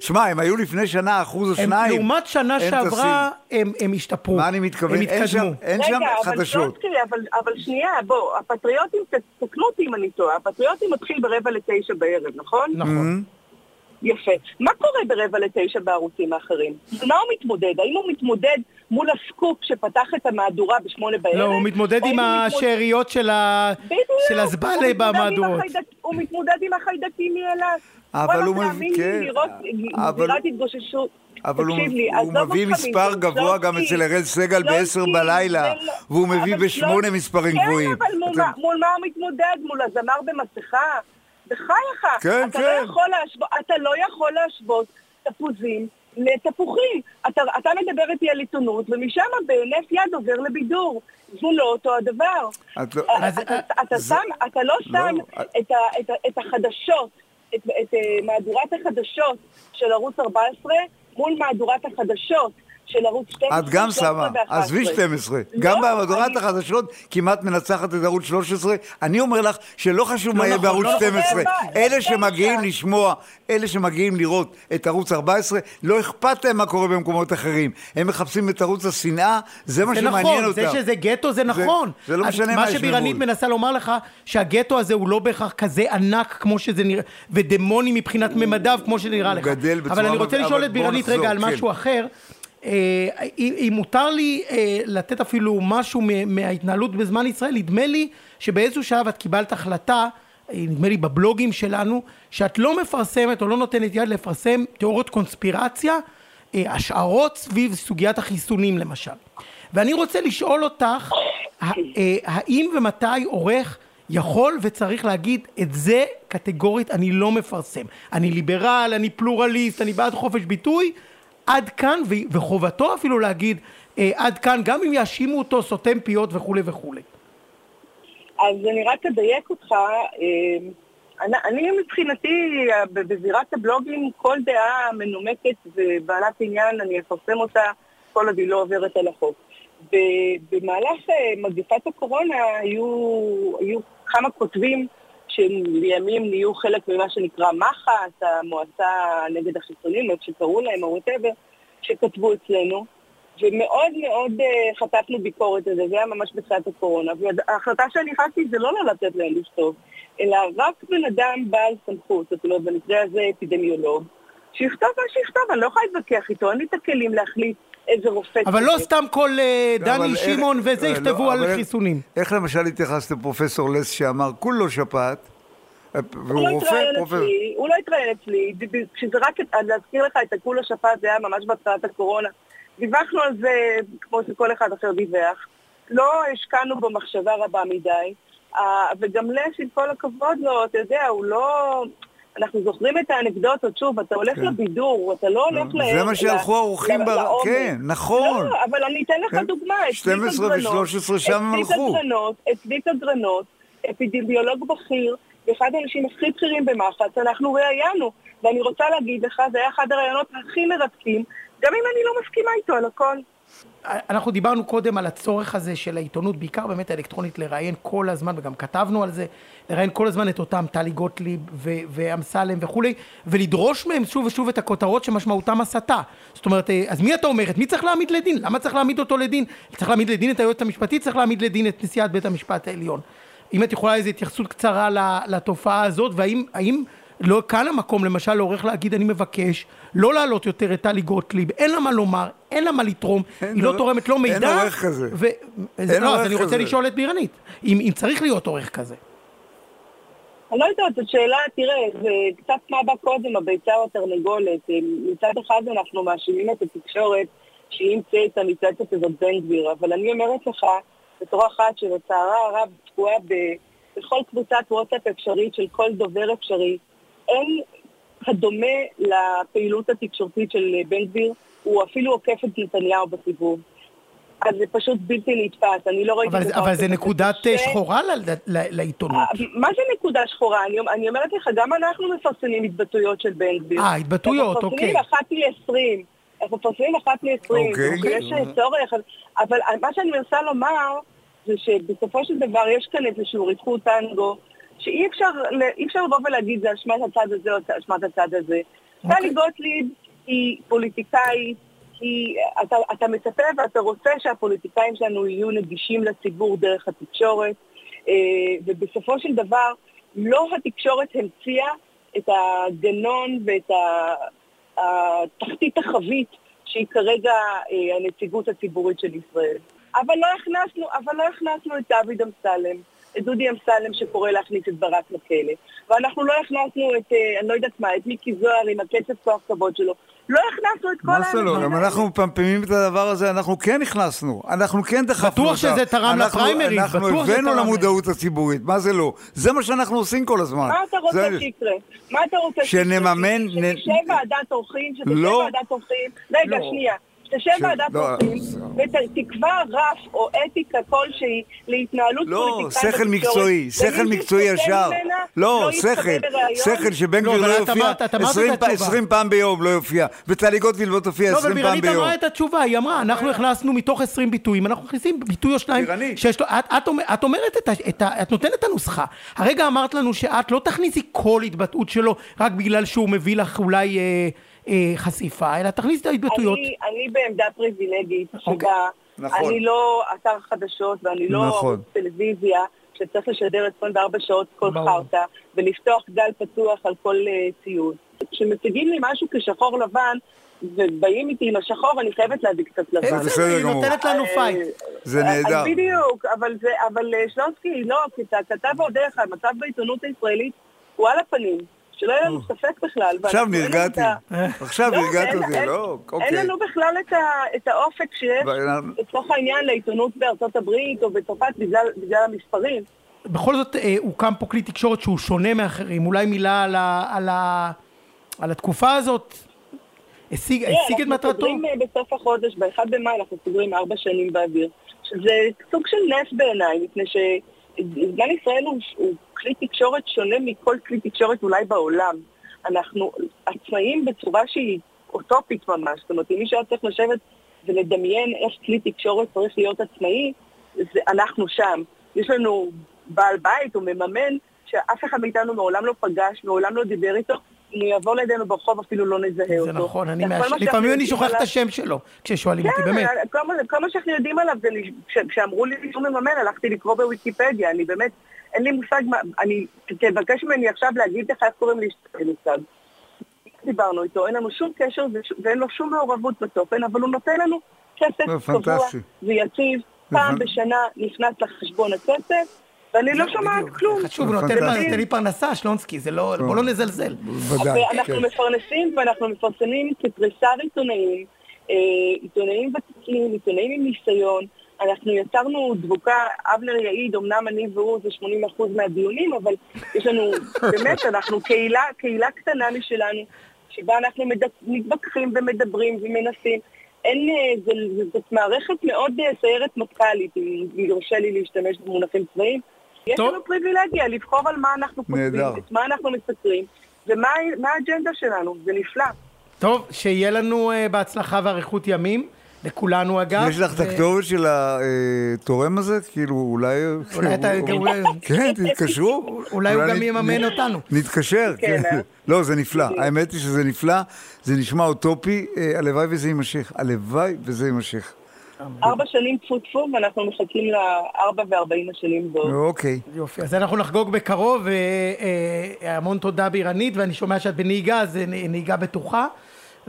[SPEAKER 3] שמע, הם היו לפני שנה אחוז או שניים.
[SPEAKER 2] לעומת שנה שעברה, הם השתפרו.
[SPEAKER 3] מה אני מתכוון?
[SPEAKER 2] הם התקדמו.
[SPEAKER 3] אין שם חדשות.
[SPEAKER 9] רגע, אבל שנייה, בוא, הפטריוטים, תקנו אותי אם אני טועה, הפטריוטים מתחיל ברבע לתשע בערב, נכון?
[SPEAKER 2] נכון.
[SPEAKER 9] יפה. מה קורה ברבע לתשע בערוצים האחרים? מה הוא מתמודד? האם הוא מתמודד מול הסקופ שפתח את המהדורה בשמונה בערב?
[SPEAKER 2] לא, הוא מתמודד עם השאריות של הזבלה במהדורות.
[SPEAKER 9] הוא מתמודד עם החיידקים מאילת.
[SPEAKER 3] אבל הוא מביא, כן. אבל הוא, הוא מביא מספר גבוה גם אצל אראל סגל ב-10 בלילה, והוא מביא בשמונה מספרים גבוהים.
[SPEAKER 9] כן, אבל מול מה הוא מתמודד? מול הזמר במסכה? בחייך,
[SPEAKER 3] כן,
[SPEAKER 9] אתה,
[SPEAKER 3] כן.
[SPEAKER 9] לא יכול להשוות, אתה לא יכול להשוות תפוזים לתפוחים. אתה, אתה מדבר איתי על עיתונות, ומשם בהינף יד עובר לבידור. זה לא אותו הדבר.
[SPEAKER 3] את לא,
[SPEAKER 9] אתה, אתה, אתה,
[SPEAKER 3] זה-
[SPEAKER 9] שם, אתה לא שם
[SPEAKER 3] לא,
[SPEAKER 9] את, ה, את, ה, את החדשות, את, את אה, מהדורת החדשות של ערוץ 14 מול מהדורת החדשות של ערוץ 12,
[SPEAKER 3] את גם
[SPEAKER 9] 13
[SPEAKER 3] שמה,
[SPEAKER 9] ו-11.
[SPEAKER 3] עזבי 12.
[SPEAKER 9] לא,
[SPEAKER 3] גם במהדורת
[SPEAKER 9] אני-
[SPEAKER 3] החדשות כמעט מנצחת את ערוץ 13. אני אומר לך שלא חשוב מה יהיה
[SPEAKER 2] נכון,
[SPEAKER 3] בערוץ
[SPEAKER 2] לא נכון.
[SPEAKER 3] 12. אלה. שמגיעים לשמוע, אלה שמגיעים לראות את ערוץ 14, לא אכפת להם מה קורה במקומות אחרים. הם מחפשים את ערוץ השנאה, זה מה
[SPEAKER 2] זה
[SPEAKER 3] שמעניין
[SPEAKER 2] נכון,
[SPEAKER 3] אותם.
[SPEAKER 2] זה שזה גטו זה נכון.
[SPEAKER 3] זה לא משנה מה
[SPEAKER 2] מה
[SPEAKER 3] יש
[SPEAKER 2] שבירנית
[SPEAKER 3] ממול.
[SPEAKER 2] מנסה לומר לך, שהגטו הזה הוא לא בהכרח כזה ענק כמו שזה נראה, ודמוני מבחינת ממדיו כמו שנראה לך.
[SPEAKER 3] גדל בצורה
[SPEAKER 2] אבל אני רוצה לשאול את בירנית רגע על
[SPEAKER 3] כן.
[SPEAKER 2] משהו אחר. אה, אם מותר לי אה, לתת אפילו משהו מההתנהלות בזמן ישראל, נדמה לי שבאיזשהו שלב את קיבלת החלטה, אה, נדמה לי בבלוגים שלנו, שאת לא מפרסמת או לא נותנת יד לפרסם תיאוריות קונספירציה, השערות סביב סוגיית החיסונים למשל. ואני רוצה לשאול אותך, האם ומתי עורך יכול וצריך להגיד את זה קטגורית אני לא מפרסם. אני ליברל, אני פלורליסט, אני בעד חופש ביטוי, עד כאן, וחובתו אפילו להגיד אה, עד כאן, גם אם יאשימו אותו סותם פיות וכולי וכולי.
[SPEAKER 9] אז אני רק אדייק אותך, אה, אני, אני מבחינתי, אה, בזירת הבלוגים, כל דעה מנומקת ובעלת עניין, אני אפרסם אותה כל עוד היא לא עוברת על החוק. במהלך מגפת הקורונה היו, היו כמה כותבים שלימים נהיו חלק ממה שנקרא מח"ץ, המועצה נגד החיסונים, איך שקראו להם, או וואטאבר, שכתבו אצלנו. ומאוד מאוד uh, חטפנו ביקורת על זה, זה היה ממש בתחילת הקורונה. וההחלטה שאני החלטתי זה לא לא לתת להם לכתוב, אלא רק בן אדם בעל סמכות, זאת אומרת, במקרה הזה אפידמיולוג, שיכתוב מה שיכתוב, אני לא יכולה להתווכח איתו, אין לי את הכלים להחליט איזה רופא...
[SPEAKER 2] אבל לא. סתם כל אה, דני שמעון וזה
[SPEAKER 3] אה,
[SPEAKER 2] יכתבו
[SPEAKER 3] לא,
[SPEAKER 2] על חיסונים.
[SPEAKER 3] איך למשל התייחסת לפרופסור לס שאמר, כולו שפעת, אה,
[SPEAKER 9] הוא
[SPEAKER 3] והוא
[SPEAKER 9] לא
[SPEAKER 3] רופא, פרופסור...
[SPEAKER 9] אצלי, הוא לא התראיין אצלי, כשזה רק, להזכיר לך את הכולה שפעת, זה היה ממש בהתחלת הקורונה. דיווחנו על זה כמו שכל אחד אחר דיווח. לא השקענו במחשבה רבה מדי, וגם לס, עם כל הכבוד לו, אתה יודע, הוא לא... אנחנו זוכרים את האנקדוטות, שוב, אתה הולך
[SPEAKER 3] כן.
[SPEAKER 9] לבידור, אתה לא הולך ל...
[SPEAKER 3] זה מה שהלכו האורחים בר... כן, נכון.
[SPEAKER 9] לא, אבל אני אתן לך
[SPEAKER 3] כן.
[SPEAKER 9] דוגמה. את
[SPEAKER 3] 12
[SPEAKER 9] צביקה גרנות-
[SPEAKER 3] ו-13 שם הם הלכו.
[SPEAKER 9] גרנות, את צביקה גרנות, אפידמיולוג בכיר, ואחד האנשים הכי בכירים במח"ץ, אנחנו ראיינו. ואני רוצה להגיד לך, זה היה אחד הראיונות הכי מרתקים, גם אם אני לא מסכימה איתו על הכל.
[SPEAKER 2] אנחנו דיברנו קודם על הצורך הזה של העיתונות, בעיקר באמת האלקטרונית, לראיין כל הזמן, וגם כתבנו על זה, לראיין כל הזמן את אותם טלי גוטליב ואמסלם וכולי, ולדרוש מהם שוב ושוב את הכותרות שמשמעותם הסתה. זאת אומרת, אה, אז מי אתה אומר? את מי צריך להעמיד לדין? למה צריך להעמיד אותו לדין? צריך להעמיד לדין את היועצת המשפטית, צריך להעמיד לדין את נשיאת בית המשפט העליון. אם את יכולה איזו התייחסות קצרה לתופעה הזאת, והאם האם לא כאן המקום למשל לעורך להגיד אני מבקש לא להעלות יותר את טלי גוטליב, אין לה מה לומר, אין לה מה לתרום, היא לא תורמת לא מידע.
[SPEAKER 3] אין עורך כזה.
[SPEAKER 2] ו...
[SPEAKER 3] אין
[SPEAKER 2] לא, אז אני רוצה
[SPEAKER 3] כזה.
[SPEAKER 2] לשאול את בירנית, אם, אם צריך להיות עורך כזה.
[SPEAKER 9] אני לא יודעת, זו שאלה, תראה, זה קצת מה בא קודם, הביצה או התרנגולת. מצד אחד אנחנו מאשימים את התקשורת שהיא המצאה את המצלצת הזאת בן גביר, אבל אני אומרת לך, בתור אחת שלצערה הרב תקועה ב- בכל קבוצת וואטסאפ אפשרית של כל דובר אפשרי, אין הדומה לפעילות התקשורתית של בן גביר, הוא אפילו עוקף את נתניהו בסיבוב. אז זה פשוט בלתי נתפס, אני לא ראיתי...
[SPEAKER 2] אבל, אבל זה נקודת קשה. שחורה ל, ל, לעיתונות.
[SPEAKER 9] אה, מה זה נקודה שחורה? אני, אני אומרת לך, גם אנחנו מפרסמים התבטאויות של בן גביר.
[SPEAKER 2] אה, התבטאויות, אוקיי.
[SPEAKER 9] אנחנו מפרסמים אחת ל-20. אנחנו מפרסמים אחת ל-20. אוקיי. יש צורך, אבל מה שאני מנסה לומר, זה שבסופו של דבר יש כאן איזשהו ריחוד טנגו, שאי אפשר, אפשר לבוא ולהגיד זה אשמת הצד הזה או אשמת הצד הזה. טלי אוקיי. גוטליב היא פוליטיקאית כי אתה, אתה מצפה ואתה רוצה שהפוליטיקאים שלנו יהיו נגישים לציבור דרך התקשורת, אה, ובסופו של דבר לא התקשורת המציאה את הגנון ואת התחתית החבית שהיא כרגע אה, הנציגות הציבורית של ישראל. אבל לא הכנסנו, אבל לא הכנסנו את דוד אמסלם, את דודי אמסלם שקורא להכניס את ברק לכלא. ואנחנו לא הכנסנו את, אה, אני לא יודעת מה, את מיקי זוהר עם הקצב כוח כבוד שלו. לא הכנסנו את כל
[SPEAKER 3] האנשים. מה זה לא? גם אנחנו מפמפמים את הדבר הזה, אנחנו כן הכנסנו. אנחנו כן דחפנו
[SPEAKER 2] אותה. בטוח שזה תרם לפריימריז,
[SPEAKER 3] אנחנו הבאנו למודעות הציבורית, מה זה לא? זה מה שאנחנו עושים כל הזמן.
[SPEAKER 9] מה אתה רוצה שיקרה? מה אתה רוצה
[SPEAKER 3] שיקרה? שנממן...
[SPEAKER 9] שתשב ועדת עורכים, שתשב לא. ועדת עורכים. רגע, לא. שנייה. תשב ועדת לא, עורכים ותקבע רף או אתיקה כלשהי להתנהלות
[SPEAKER 3] פוליטיקאית. לא, שכל מקצועי, שכל מקצועי ישר. לא, שכל, שכל שבן גביר לא יופיע 20 פעם ביום, לא יופיע. וטלי גוטוויל לא תופיע 20 פעם ביום.
[SPEAKER 2] לא, אבל בירנית אמרה את התשובה, היא אמרה, אנחנו הכנסנו מתוך 20 ביטויים, אנחנו מכניסים ביטוי או שניים. את אומרת, את נותנת את הנוסחה. הרגע אמרת לנו שאת לא תכניסי כל התבטאות שלו רק בגלל שהוא מביא לך אולי... אה, אה, חשיפה, אלא תכניס את ההתבטאויות.
[SPEAKER 9] אני, אני בעמדה פריבילגית. אוקיי. שבה נכון. אני לא אתר חדשות ואני לא נכון. טלוויזיה, שצריך לשדר 24 שעות כל חרטא, ולפתוח גל פתוח על כל אה, ציוץ. כשמציגים לי משהו כשחור לבן, ובאים איתי עם השחור, אני חייבת להביא קצת לבן.
[SPEAKER 3] בסדר גמור.
[SPEAKER 2] היא נותנת לנו אה, פייט.
[SPEAKER 3] זה נהדר.
[SPEAKER 9] בדיוק, אבל, זה, אבל שלונסקי, לא, כי אתה כתב עוד איך, המצב בעיתונות הישראלית הוא על הפנים. שלא יהיה לנו ספק בכלל.
[SPEAKER 3] עכשיו נרגעתי, עכשיו לא, נרגעת אותי, לא, אוקיי.
[SPEAKER 9] אין לנו בכלל את האופק שיש לצורך העניין לעיתונות בארצות הברית או בצרפת בגלל המספרים.
[SPEAKER 2] בכל זאת אה, הוקם פה כלי תקשורת שהוא שונה מאחרים, אולי מילה על, ה, על, ה, על התקופה הזאת, השיג, השיג את מטרתו? אנחנו
[SPEAKER 9] סוגרים אה, בסוף החודש, ב-1 במאי אנחנו סוגרים ארבע שנים באוויר, שזה סוג של נס בעיניי, מפני ש... זמן ישראל הוא, הוא כלי תקשורת שונה מכל כלי תקשורת אולי בעולם. אנחנו עצמאים בצורה שהיא אוטופית ממש. זאת אומרת, אם מישהו צריך לשבת ולדמיין איך כלי תקשורת צריך להיות עצמאי, זה אנחנו שם. יש לנו בעל בית או מממן שאף אחד מאיתנו מעולם לא פגש, מעולם לא דיבר איתו, אם הוא יבוא לידינו ברחוב אפילו לא נזהה אותו.
[SPEAKER 2] זה נכון, אני מאש... לפעמים אני שוכח את השם שלו, כששואלים אותי,
[SPEAKER 9] כן,
[SPEAKER 2] באמת.
[SPEAKER 9] כן, כל מה שאנחנו יודעים עליו זה, כשאמרו לי שהוא מממן, הלכתי לקרוא בוויקיפדיה, אני באמת, אין לי מושג מה, אני, תבקש ממני עכשיו להגיד לך איך קוראים לי, מושג. דיברנו איתו, אין לנו שום קשר ואין לו שום מעורבות בתוכן, אבל הוא נותן לנו כסף קבוע ויציב, פעם בשנה נכנס לחשבון הכסף, ואני לא שומעת כלום.
[SPEAKER 2] חשוב, הוא נותן לי פרנסה, שלונסקי, זה לא, בוא לא נזלזל.
[SPEAKER 9] בוודאי. אנחנו כן. מפרנסים ואנחנו מפרסמים כתריסר עיתונאים, אה, עיתונאים ותיקים, עיתונאים עם ניסיון. אנחנו יצרנו דבוקה, אבנר יעיד, אמנם אני והוא זה 80% מהדיונים, אבל יש לנו, באמת, אנחנו קהילה, קהילה קטנה משלנו, שבה אנחנו מתווכחים ומדברים ומנסים. אין, אה, זאת מערכת מאוד אה, סיירת מטכ"לית, אם יורשה לי להשתמש במונחים צבאיים. יש לנו פריבילגיה לבחור על מה אנחנו כותבים, את מה אנחנו מסקרים, ומה האג'נדה שלנו, זה נפלא.
[SPEAKER 2] טוב, שיהיה לנו uh, בהצלחה ואריכות ימים. לכולנו אגב.
[SPEAKER 3] יש לך את הכתובת של התורם הזה? כאילו, אולי...
[SPEAKER 2] אולי אתה...
[SPEAKER 3] כן, תתקשרו.
[SPEAKER 2] אולי הוא גם יממן אותנו.
[SPEAKER 3] נתקשר, כן. כן. לא, זה נפלא. האמת היא שזה נפלא, זה נשמע אוטופי, הלוואי וזה יימשך. הלוואי וזה יימשך.
[SPEAKER 9] ארבע שנים טפו טפו, ואנחנו מחכים לארבע וארבעים השנים בו.
[SPEAKER 3] אוקיי.
[SPEAKER 2] יופי, אז אנחנו נחגוג בקרוב, והמון אה, תודה בירנית, ואני שומע שאת בנהיגה, אז נהיגה בטוחה,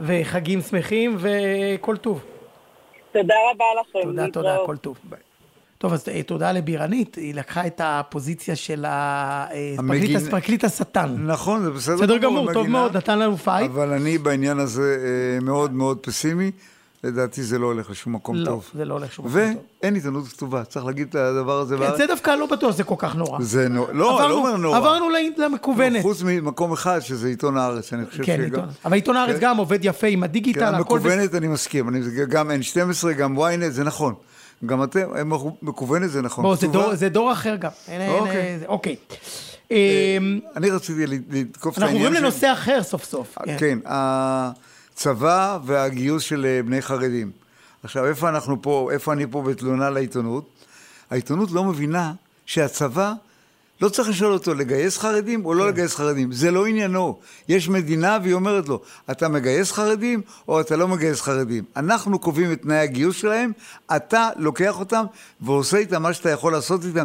[SPEAKER 2] וחגים שמחים, וכל טוב.
[SPEAKER 9] תודה רבה לכם.
[SPEAKER 2] תודה, תודה, כל טוב. ביי. טוב, אז אה, תודה לבירנית, היא לקחה את הפוזיציה של הפרקליט השטן.
[SPEAKER 3] נכון, זה בסדר
[SPEAKER 2] בסדר גמור, טוב מאוד, נתן לנו פייט.
[SPEAKER 3] אבל אני בעניין הזה מאוד מאוד פסימי. לדעתי זה לא הולך לשום מקום
[SPEAKER 2] לא,
[SPEAKER 3] טוב.
[SPEAKER 2] לא, זה לא הולך לשום מקום טוב.
[SPEAKER 3] ואין עיתונות כתובה, צריך להגיד את הדבר הזה.
[SPEAKER 2] כן, זה דווקא לא בטוח שזה כל כך נורא.
[SPEAKER 3] זה נורא, לא, עברנו, לא אומר נורא.
[SPEAKER 2] עברנו למקוונת.
[SPEAKER 3] חוץ ממקום אחד, שזה עיתון הארץ, אני חושב
[SPEAKER 2] כן, שגם... עיתון. אבל עיתון הארץ כן. גם עובד יפה עם הדיגיטל,
[SPEAKER 3] כן, הכל... מקוונת, אני מסכים. אני, גם N12, גם ynet, זה נכון. גם אתם, מקוונת זה נכון.
[SPEAKER 2] בוא, זה דור, זה דור אחר גם. אוקיי. אוקיי.
[SPEAKER 3] אה, אני רציתי לתקוף
[SPEAKER 2] את העניין אנחנו עוברים לנושא אחר סוף סוף.
[SPEAKER 3] כן, הצבא והגיוס של אה, בני חרדים. עכשיו, איפה אנחנו פה, איפה אני פה בתלונה לעיתונות? העיתונות לא מבינה שהצבא, לא צריך לשאול אותו לגייס חרדים או לא כן. לגייס חרדים, זה לא עניינו. יש מדינה והיא אומרת לו, אתה מגייס חרדים או אתה לא מגייס חרדים. אנחנו קובעים את תנאי הגיוס שלהם, אתה לוקח אותם ועושה איתם מה שאתה יכול לעשות איתם.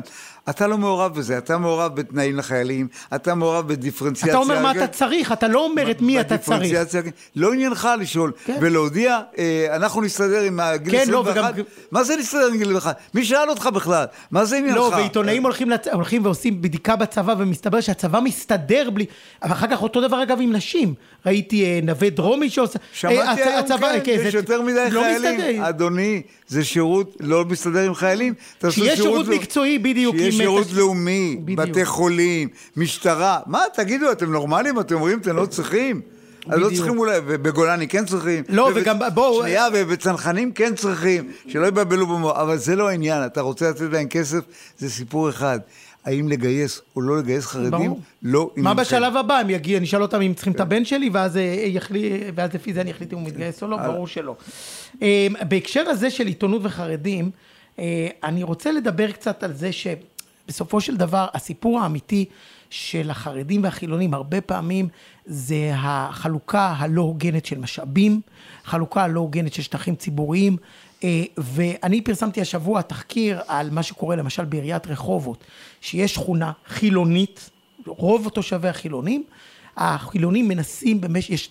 [SPEAKER 3] אתה לא מעורב בזה, אתה מעורב בתנאים לחיילים, אתה מעורב בדיפרנציאציה.
[SPEAKER 2] אתה אומר מה אתה צריך, אתה לא אומר את מי אתה צריך.
[SPEAKER 3] לא עניינך לשאול, כן. ולהודיע, אה, אנחנו נסתדר עם הגיל כן, 21. לא, וגם... מה זה נסתדר עם גיל 21? מי שאל אותך בכלל? מה זה עניינך?
[SPEAKER 2] לא, ועיתונאים הולכים, לצ... הולכים ועושים בדיקה בצבא, ומסתבר שהצבא מסתדר בלי... ואחר כך אותו דבר אגב עם נשים. ראיתי אה, נווה דרומי שעושה...
[SPEAKER 3] שמעתי אה, היום, הצבא, כן, כן, יש זה... יותר מדי לא חיילים. מסתדר. אדוני, זה שירות לא מסתדר עם חיילים.
[SPEAKER 2] שיהיה שירות מקצועי, בדיוק.
[SPEAKER 3] שיהיה שירות לאומי, בתי חולים, משטרה. מה, תגידו, אתם נורמלים? אתם אומרים, אתם לא צריכים? אז לא צריכים אולי, ובגולני כן צריכים.
[SPEAKER 2] לא, וגם, בואו...
[SPEAKER 3] שנייה, ובצנחנים כן צריכים, שלא יבלבלו במוח. אבל זה לא העניין, אתה רוצה לתת להם כסף, זה סיפור אחד. האם לגייס או לא לגייס חרדים, ברור. לא
[SPEAKER 2] מה בשלב הבא? הם יגיעו, אני אשאל אותם אם צריכים את הבן שלי, ואז, אה, ואז לפי זה אני אחליט אם הוא מתגייס או לא, ברור שלא. אה, בהקשר הזה של עיתונות וחרדים, אה, אני רוצה לדבר קצת על זה שבסופו של דבר הסיפור האמיתי של החרדים והחילונים הרבה פעמים זה החלוקה הלא הוגנת של משאבים, חלוקה הלא הוגנת של שטחים ציבוריים, אה, ואני פרסמתי השבוע תחקיר על מה שקורה למשל בעיריית רחובות, שיש שכונה חילונית, רוב תושבי החילונים, החילונים מנסים במשך, יש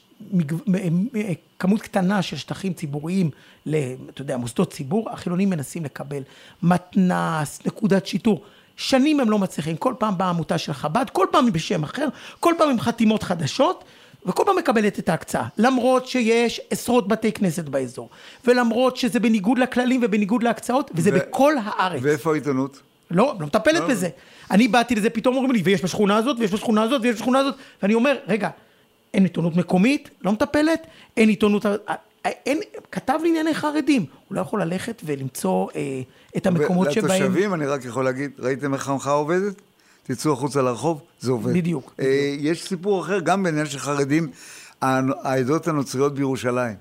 [SPEAKER 2] כמות קטנה של שטחים ציבוריים, אתה יודע, מוסדות ציבור, החילונים מנסים לקבל מתנ"ס, נקודת שיטור. שנים הם לא מצליחים, כל פעם באה עמותה של חב"ד, כל פעם בשם אחר, כל פעם עם חתימות חדשות, וכל פעם מקבלת את ההקצאה, למרות שיש עשרות בתי כנסת באזור, ולמרות שזה בניגוד לכללים ובניגוד להקצאות, וזה ו... בכל הארץ.
[SPEAKER 3] ואיפה העיתונות?
[SPEAKER 2] לא, לא מטפלת לא. בזה. אני באתי לזה, פתאום אומרים לי, ויש בשכונה הזאת, ויש בשכונה הזאת, ויש בשכונה הזאת, ואני אומר, רגע, אין עיתונות מקומית, לא מטפלת, אין עיתונות, אין, כתב לענייני חרדים, הוא לא יכול ללכת ולמצוא אה, את המקומות שבהם...
[SPEAKER 3] לתושבים אני רק יכול להגיד, ראיתם איך המחאה עובדת? תצאו החוצה לרחוב, זה עובד.
[SPEAKER 2] בדיוק.
[SPEAKER 3] אה, בדיוק. יש סיפור אחר, גם בעניין של חרדים, העדות הנוצריות בירושלים.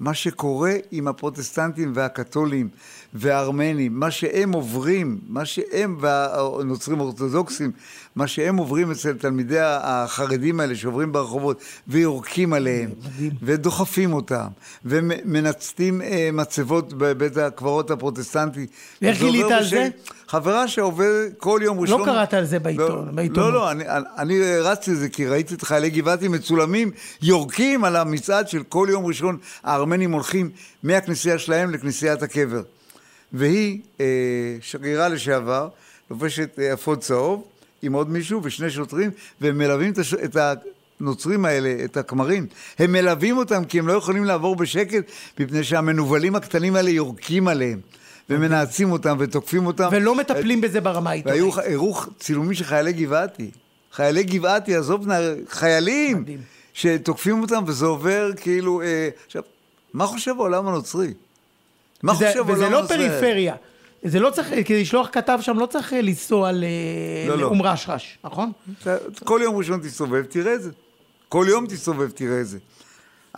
[SPEAKER 3] מה שקורה עם הפרוטסטנטים והקתולים והארמנים, מה שהם עוברים, מה שהם והנוצרים האורתודוקסים, מה שהם עוברים אצל תלמידי החרדים האלה שעוברים ברחובות ויורקים עליהם ודוחפים אותם ומנצתים אה, מצבות בבית הקברות הפרוטסטנטי.
[SPEAKER 2] ואיך גילית על זה?
[SPEAKER 3] חברה שעובדת כל יום ראשון...
[SPEAKER 2] לא קראת על זה בעיתון,
[SPEAKER 3] לא, לא, לא, אני, אני רצתי לזה כי ראיתי את חיילי גבעתי מצולמים יורקים על המצעד של כל יום ראשון הארמנים הולכים מהכנסייה שלהם לכנסיית הקבר. והיא אה, שגרירה לשעבר, לובשת אה, אפוד צהוב, עם עוד מישהו ושני שוטרים, והם מלווים את, הש... את הנוצרים האלה, את הכמרים. הם מלווים אותם כי הם לא יכולים לעבור בשקט, מפני שהמנוולים הקטנים האלה יורקים עליהם. ומנאצים אותם ותוקפים אותם.
[SPEAKER 2] ולא מטפלים בזה ברמה העיתונאית.
[SPEAKER 3] והיו הראו צילומים של חיילי גבעתי. חיילי גבעתי, עזוב, חיילים, מדהים. שתוקפים אותם וזה עובר כאילו... אה, עכשיו, מה חושב העולם הנוצרי?
[SPEAKER 2] מה וזה, חושב? וזה לא פריפריה. זה לא צריך, כדי לשלוח כתב שם לא צריך לנסוע לא, לא. לאום לא. רשרש, נכון?
[SPEAKER 3] כל יום ראשון תסתובב, תראה את זה. כל יום תסתובב, תראה את זה.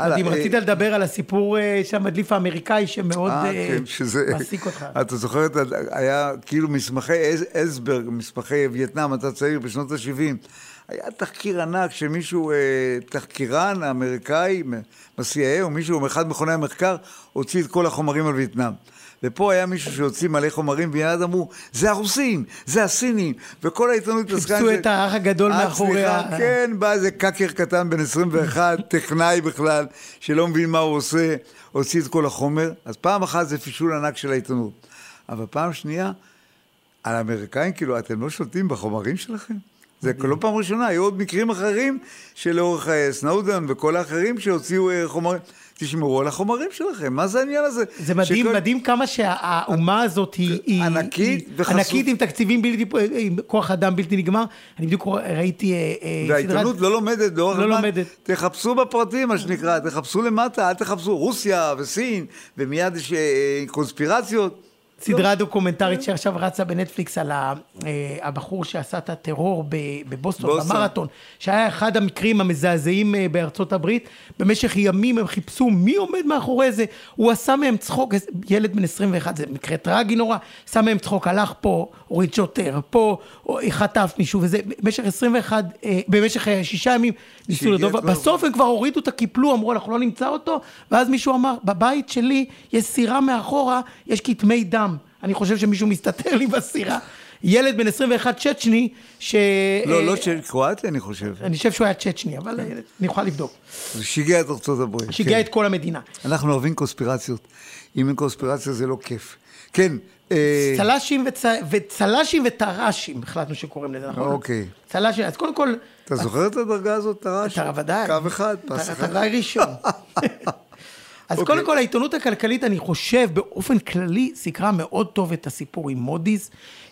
[SPEAKER 2] מדהים, רצית לדבר על הסיפור אה, שהמדליף האמריקאי שמאוד אה, כן, מעסיק אותך.
[SPEAKER 3] אתה זוכר, היה כאילו מסמכי אסברג, מסמכי וייטנאם, אתה צעיר בשנות ה-70. היה תחקיר ענק שמישהו, אה, תחקירן אמריקאי, מה-CIA או מישהו מאחד מכוני המחקר, הוציא את כל החומרים על וייטנאם. ופה היה מישהו שהוציא מלא חומרים, ויד אמרו, זה הרוסים, זה הסינים, וכל העיתונות
[SPEAKER 2] עסקה... חיפשו את האח הגדול אה, מאחורי ה...
[SPEAKER 3] כן, בא איזה קאקר קטן בן 21, טכנאי בכלל, שלא מבין מה הוא עושה, הוציא את כל החומר. אז פעם אחת זה פישול ענק של העיתונות. אבל פעם שנייה, על האמריקאים, כאילו, אתם לא שולטים בחומרים שלכם? זה לא פעם ראשונה, היו עוד מקרים אחרים שלאורך אה, סנאודן וכל האחרים שהוציאו אה, חומרים. תשמרו על החומרים שלכם, מה זה העניין הזה?
[SPEAKER 2] זה מדהים, שכל... מדהים כמה שהאומה הזאת היא...
[SPEAKER 3] ענקית וחסות.
[SPEAKER 2] ענקית עם תקציבים בלתי... עם כוח אדם בלתי נגמר. אני בדיוק ראיתי אה,
[SPEAKER 3] והעיתונות סדרת... לא לומדת לאורך לא הזמן. לא לומדת. תחפשו בפרטים, מה שנקרא, תחפשו למטה, אל תחפשו רוסיה וסין, ומיד יש קונספירציות.
[SPEAKER 2] סדרה דוקומנטרית שעכשיו רצה בנטפליקס על אה, הבחור שעשה את הטרור בבוסטון, במרתון, שהיה אחד המקרים המזעזעים אה, בארצות הברית. במשך ימים הם חיפשו מי עומד מאחורי זה. הוא עשה מהם צחוק, ילד בן 21, זה מקרה טרגי נורא, עשה מהם צחוק, הלך פה, הוריד שוטר, פה, חטף מישהו, וזה במשך 21, אה, במשך שישה ימים ניסו לדוב, בסוף הם כבר הורידו את הקיפלו, אמרו אנחנו לא נמצא אותו, ואז מישהו אמר, בבית שלי יש סירה מאחורה, יש כתמי דם. אני חושב שמישהו מסתתר לי בסירה. ילד בן 21 צ'צ'ני, ש...
[SPEAKER 3] לא, לא צ'צ'ני, קרואטי אני חושב.
[SPEAKER 2] אני חושב שהוא היה צ'צ'ני, אבל אני יכולה לבדוק.
[SPEAKER 3] זה שיגע את ארצות הברית.
[SPEAKER 2] שיגע כן. את כל המדינה.
[SPEAKER 3] אנחנו אוהבים קונספירציות. אם אין קונספירציה זה לא כיף. כן.
[SPEAKER 2] אה, צל"שים וצל"שים וטר"שים, החלטנו שקוראים לזה, נכון?
[SPEAKER 3] אוקיי.
[SPEAKER 2] צל"שים, אז קודם כל...
[SPEAKER 3] אתה זוכר את הדרגה הזאת, טר"ש?
[SPEAKER 2] ודאי.
[SPEAKER 3] קו אחד, פס
[SPEAKER 2] אחד. אתה ראשון. אז okay. קודם כל, העיתונות הכלכלית, אני חושב, באופן כללי, סיקרה מאוד טוב את הסיפור עם מודי'ס.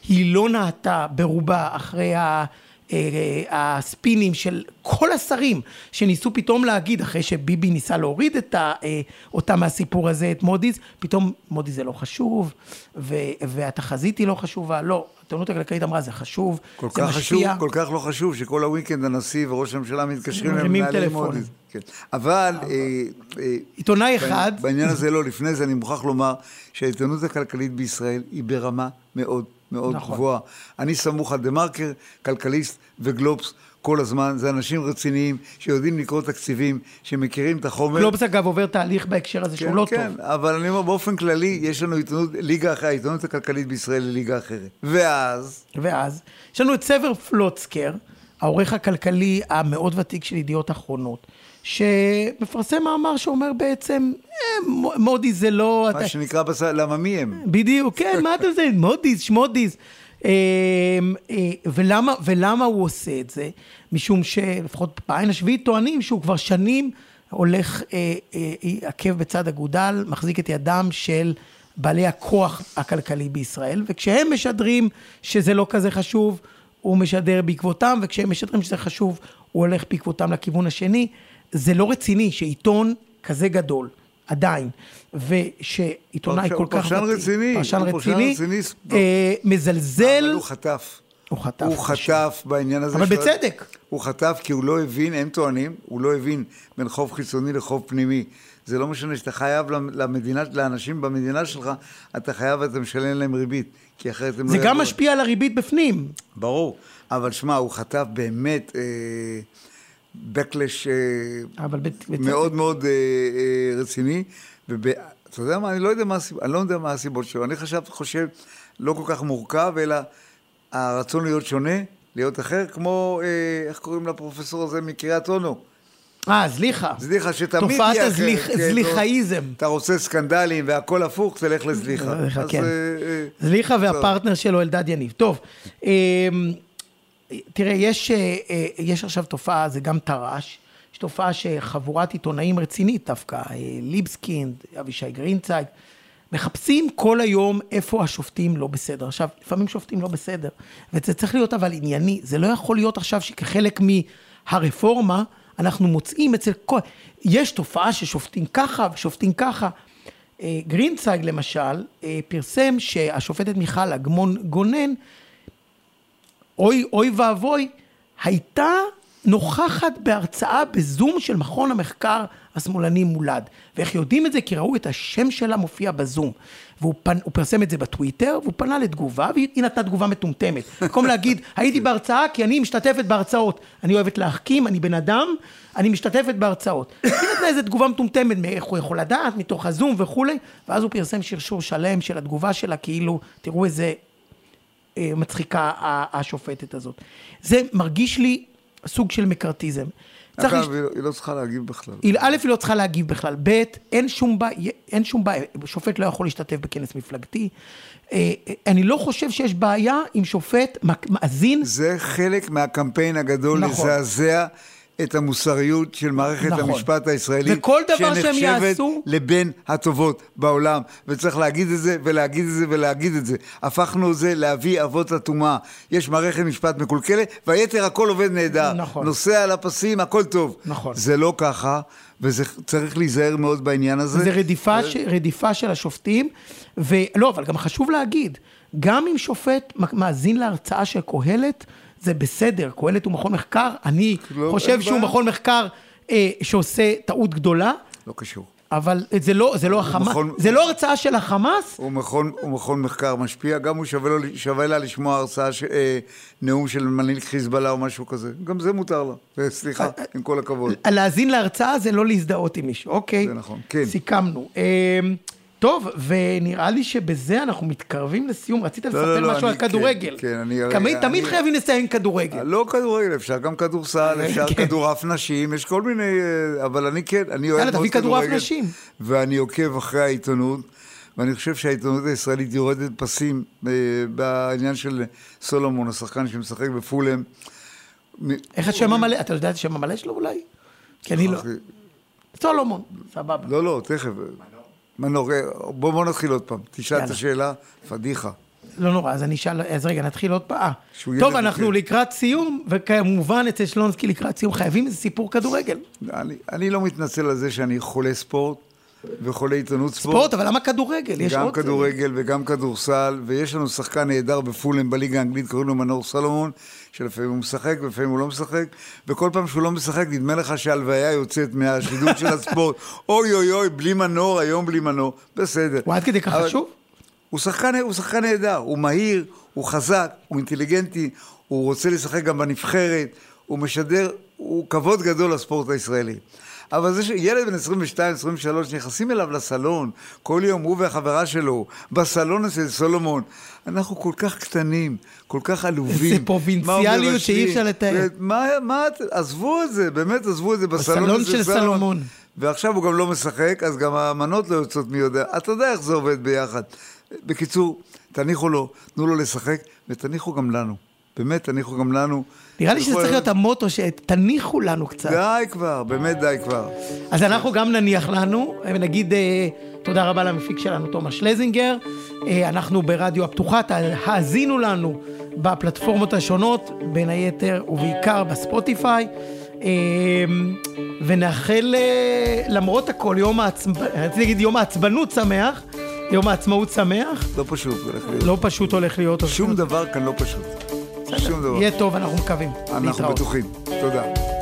[SPEAKER 2] היא לא נהתה ברובה אחרי ה... אה, הספינים של כל השרים שניסו פתאום להגיד, אחרי שביבי ניסה להוריד את ה, אה, אותה מהסיפור הזה, את מודי'ס, פתאום מודי'ס זה לא חשוב, ו, והתחזית היא לא חשובה, לא. העיתונות הכלכלית אמרה, זה חשוב,
[SPEAKER 3] זה משפיע. חשוב, כל כך לא חשוב, שכל הוויקנד הנשיא וראש הממשלה מתקשרים
[SPEAKER 2] למנהלי מודי'ס.
[SPEAKER 3] כן. אבל...
[SPEAKER 2] אה, עיתונאי אחד...
[SPEAKER 3] בעניין הזה לא, לפני זה אני מוכרח לומר שהעיתונות הכלכלית בישראל היא ברמה מאוד מאוד נכון. גבוהה. אני סמוך על דה מרקר, כלכליסט וגלובס. כל הזמן, זה אנשים רציניים שיודעים לקרוא תקציבים, שמכירים את החומר.
[SPEAKER 2] גלובס אגב עובר תהליך בהקשר הזה שהוא
[SPEAKER 3] כן,
[SPEAKER 2] לא
[SPEAKER 3] כן, טוב. כן, אבל אני אומר באופן כללי, יש לנו עיתונות, ליגה אחרת, העיתונות הכלכלית בישראל היא ליגה אחרת. ואז?
[SPEAKER 2] ואז, יש לנו את סבר פלוצקר, העורך הכלכלי המאוד ותיק של ידיעות אחרונות, שמפרסם מאמר שאומר בעצם, אה, מודי זה לא...
[SPEAKER 3] מה אתה... שנקרא, בס... למה מי הם?
[SPEAKER 2] בדיוק, כן, מה אתה עושה? מודי'ס, שמודי'ס. אה, אה, ולמה, ולמה הוא עושה את זה? משום שלפחות בעין השביעית טוענים שהוא כבר שנים הולך עקב בצד אגודל, מחזיק את ידם של בעלי הכוח הכלכלי בישראל, וכשהם משדרים שזה לא כזה חשוב, הוא משדר בעקבותם, וכשהם משדרים שזה חשוב, הוא הולך בעקבותם לכיוון השני. זה לא רציני שעיתון כזה גדול, עדיין, ושעיתונאי כל כך...
[SPEAKER 3] פרשן רציני.
[SPEAKER 2] פרשן רציני. אה, מזלזל.
[SPEAKER 3] אבל הוא חטף.
[SPEAKER 2] הוא חטף.
[SPEAKER 3] הוא חטף בעניין הזה.
[SPEAKER 2] אבל בצדק.
[SPEAKER 3] הוא חטף כי הוא לא הבין, הם טוענים, הוא לא הבין בין חוב חיצוני לחוב פנימי. זה לא משנה שאתה חייב למדינה, לאנשים במדינה שלך, אתה חייב ואתה משלם להם ריבית, כי אחרת הם
[SPEAKER 2] לא... זה גם משפיע על הריבית בפנים.
[SPEAKER 3] ברור, אבל שמע, הוא חטף באמת... אה, backlash אה, מאוד מאוד אה, אה, רציני, ואתה יודע מה, אני לא יודע מה אני לא יודע מה הסיבות שלו, אני חשב, חושב לא כל כך מורכב, אלא הרצון להיות שונה, להיות אחר, כמו, איך קוראים לפרופסור הזה מקריית אונו?
[SPEAKER 2] אה, זליחה.
[SPEAKER 3] זליחה שתמיד
[SPEAKER 2] תופעת יהיה אחרת. תופעת כן, הזליחאיזם.
[SPEAKER 3] אתה רוצה סקנדלים והכל הפוך, תלך לזליחה.
[SPEAKER 2] כן. זליחה והפרטנר שלו אלדד יניב. טוב, תראה, יש, אה, אה, יש עכשיו תופעה, זה גם טר"ש, יש תופעה שחבורת עיתונאים רצינית דווקא, אה, ליבסקינד, אבישי גרינצייג, מחפשים כל היום איפה השופטים לא בסדר. עכשיו, לפעמים שופטים לא בסדר, וזה צריך להיות אבל ענייני, זה לא יכול להיות עכשיו שכחלק מהרפורמה, אנחנו מוצאים אצל כל... יש תופעה ששופטים ככה ושופטים ככה. גרינצייג למשל, פרסם שהשופטת מיכל אגמון גונן אוי, אוי ואבוי, הייתה נוכחת בהרצאה בזום של מכון המחקר השמאלני מולד. ואיך יודעים את זה? כי ראו את השם שלה מופיע בזום. והוא פנ... פרסם את זה בטוויטר, והוא פנה לתגובה, והיא נתנה תגובה מטומטמת. במקום להגיד, הייתי בהרצאה כי אני משתתפת בהרצאות. אני אוהבת להחכים, אני בן אדם, אני משתתפת בהרצאות. היא נתנה איזה תגובה מטומטמת, מאיך הוא יכול לדעת, מתוך הזום וכולי, ואז הוא פרסם שרשור שלם של התגובה שלה, כאילו, תראו איזה מצחיקה השופטת הזאת. זה מרגיש לי סוג של מקארתיזם.
[SPEAKER 3] אגב, היא לא צריכה להגיב בכלל.
[SPEAKER 2] א', היא לא צריכה להגיב בכלל, ב', אין שום בעיה, אין שום בעיה, שופט לא יכול להשתתף בכנס מפלגתי. אה, אני לא חושב שיש בעיה עם שופט מאזין.
[SPEAKER 3] זה חלק מהקמפיין הגדול נכון. לזעזע את המוסריות של מערכת נכון. המשפט הישראלית,
[SPEAKER 2] וכל דבר שהם יעשו...
[SPEAKER 3] שנחשבת לבין הטובות בעולם, וצריך להגיד את זה, ולהגיד את זה, ולהגיד את זה. הפכנו את זה לאבי אבות הטומאה. יש מערכת משפט מקולקלת, והיתר הכל עובד נהדר. נכון. נוסע על הפסים, הכל טוב.
[SPEAKER 2] נכון.
[SPEAKER 3] זה לא ככה, וזה צריך להיזהר מאוד בעניין הזה.
[SPEAKER 2] זה רדיפה, ו... ש... רדיפה של השופטים, ולא, אבל גם חשוב להגיד, גם אם שופט מאזין להרצאה של קהלת, זה בסדר, קהלת הוא מכון מחקר, אני לא, חושב שהוא מכון מחקר אה, שעושה טעות גדולה.
[SPEAKER 3] לא קשור.
[SPEAKER 2] אבל זה לא, זה לא החמאס, מכון, זה לא הרצאה של החמאס?
[SPEAKER 3] הוא מכון, הוא מכון מחקר משפיע, גם הוא שווה, לו, שווה לה לשמוע הרצאה, ש, אה, נאום של מנהיג חיזבאללה או משהו כזה, גם זה מותר לה, סליחה, אה, עם כל הכבוד.
[SPEAKER 2] להאזין להרצאה זה לא להזדהות עם מישהו, אוקיי.
[SPEAKER 3] זה נכון, כן.
[SPEAKER 2] סיכמנו. אה, טוב, ונראה לי שבזה אנחנו מתקרבים לסיום. רצית לא, לספר לא, לא, משהו על כן, כדורגל.
[SPEAKER 3] כן, אני...
[SPEAKER 2] תמיד, תמיד. חייבים לסיים כדורגל.
[SPEAKER 3] לא כדורגל, אפשר גם כדורסל, אפשר כן. כדורעף נשים, יש כל מיני... אבל אני כן, אני אוהב
[SPEAKER 2] מאוד כדורגל. יאללה, תביא כדורעף נשים.
[SPEAKER 3] ואני עוקב אחרי העיתונות, ואני חושב שהעיתונות הישראלית יורדת פסים אה, בעניין של סולומון, השחקן שמשחק בפולאם.
[SPEAKER 2] איך השם המלא? אתה יודע את השם המלא שלו אולי? כי אני לא... סולומון, סבבה.
[SPEAKER 3] לא, לא, תכף. מנור, בוא, בוא נתחיל עוד פעם. תשאל את השאלה, פדיחה.
[SPEAKER 2] לא נורא, אז אני אשאל, אז רגע, נתחיל עוד פעם. טוב, אנחנו לקראת סיום, וכמובן אצל שלונסקי לקראת סיום חייבים איזה סיפור כדורגל.
[SPEAKER 3] אני, אני לא מתנצל על זה שאני חולה ספורט וחולה עיתונות ספורט.
[SPEAKER 2] ספורט, אבל למה כדורגל?
[SPEAKER 3] יש גם כדורגל וגם כדורסל, ויש לנו שחקן נהדר בפולם בליגה האנגלית, קוראים לו מנור סלומון, שלפעמים הוא משחק ולפעמים הוא לא משחק, וכל פעם שהוא לא משחק נדמה לך שהלוויה יוצאת מהשידור של הספורט. אוי אוי אוי, בלי מנור, היום בלי מנור. בסדר.
[SPEAKER 2] הוא עד כדי כך חשוב?
[SPEAKER 3] הוא שחקן, הוא שחקן נהדר, הוא מהיר, הוא חזק, הוא אינטליגנטי, הוא רוצה לשחק גם בנבחרת, הוא משדר, הוא כבוד גדול לספורט הישראלי. אבל זה שילד בן 22-23 נכנסים אליו לסלון, כל יום הוא והחברה שלו, בסלון אצל סולומון, אנחנו כל כך קטנים, כל כך עלובים.
[SPEAKER 2] זה פרובינציאליות שאי אפשר לתאר.
[SPEAKER 3] מה, מה, עזבו את זה, באמת עזבו את זה בסלון.
[SPEAKER 2] בסלון של סלומון.
[SPEAKER 3] ועכשיו הוא גם לא משחק, אז גם המנות לא יוצאות מי יודע. אתה יודע איך זה עובד ביחד. בקיצור, תניחו לו, תנו לו לשחק, ותניחו גם לנו. באמת, תניחו גם לנו.
[SPEAKER 2] נראה לי שזה צריך להיות המוטו, שתניחו לנו קצת.
[SPEAKER 3] די כבר, באמת די כבר.
[SPEAKER 2] אז אנחנו גם נניח לנו, ונגיד אה, תודה רבה למפיק שלנו, תומש שלזינגר. אה, אנחנו ברדיו הפתוחה, האזינו לנו בפלטפורמות השונות, בין היתר ובעיקר בספוטיפיי. אה, ונאחל, למרות הכל, יום העצבנות, רציתי להגיד יום העצבנות שמח. יום העצמאות שמח.
[SPEAKER 3] לא פשוט הולך להיות.
[SPEAKER 2] לא פשוט הולך להיות.
[SPEAKER 3] שום דבר כאן לא פשוט.
[SPEAKER 2] שום דבר. יהיה טוב, אנחנו מקווים.
[SPEAKER 3] אנחנו בטוחים. תודה.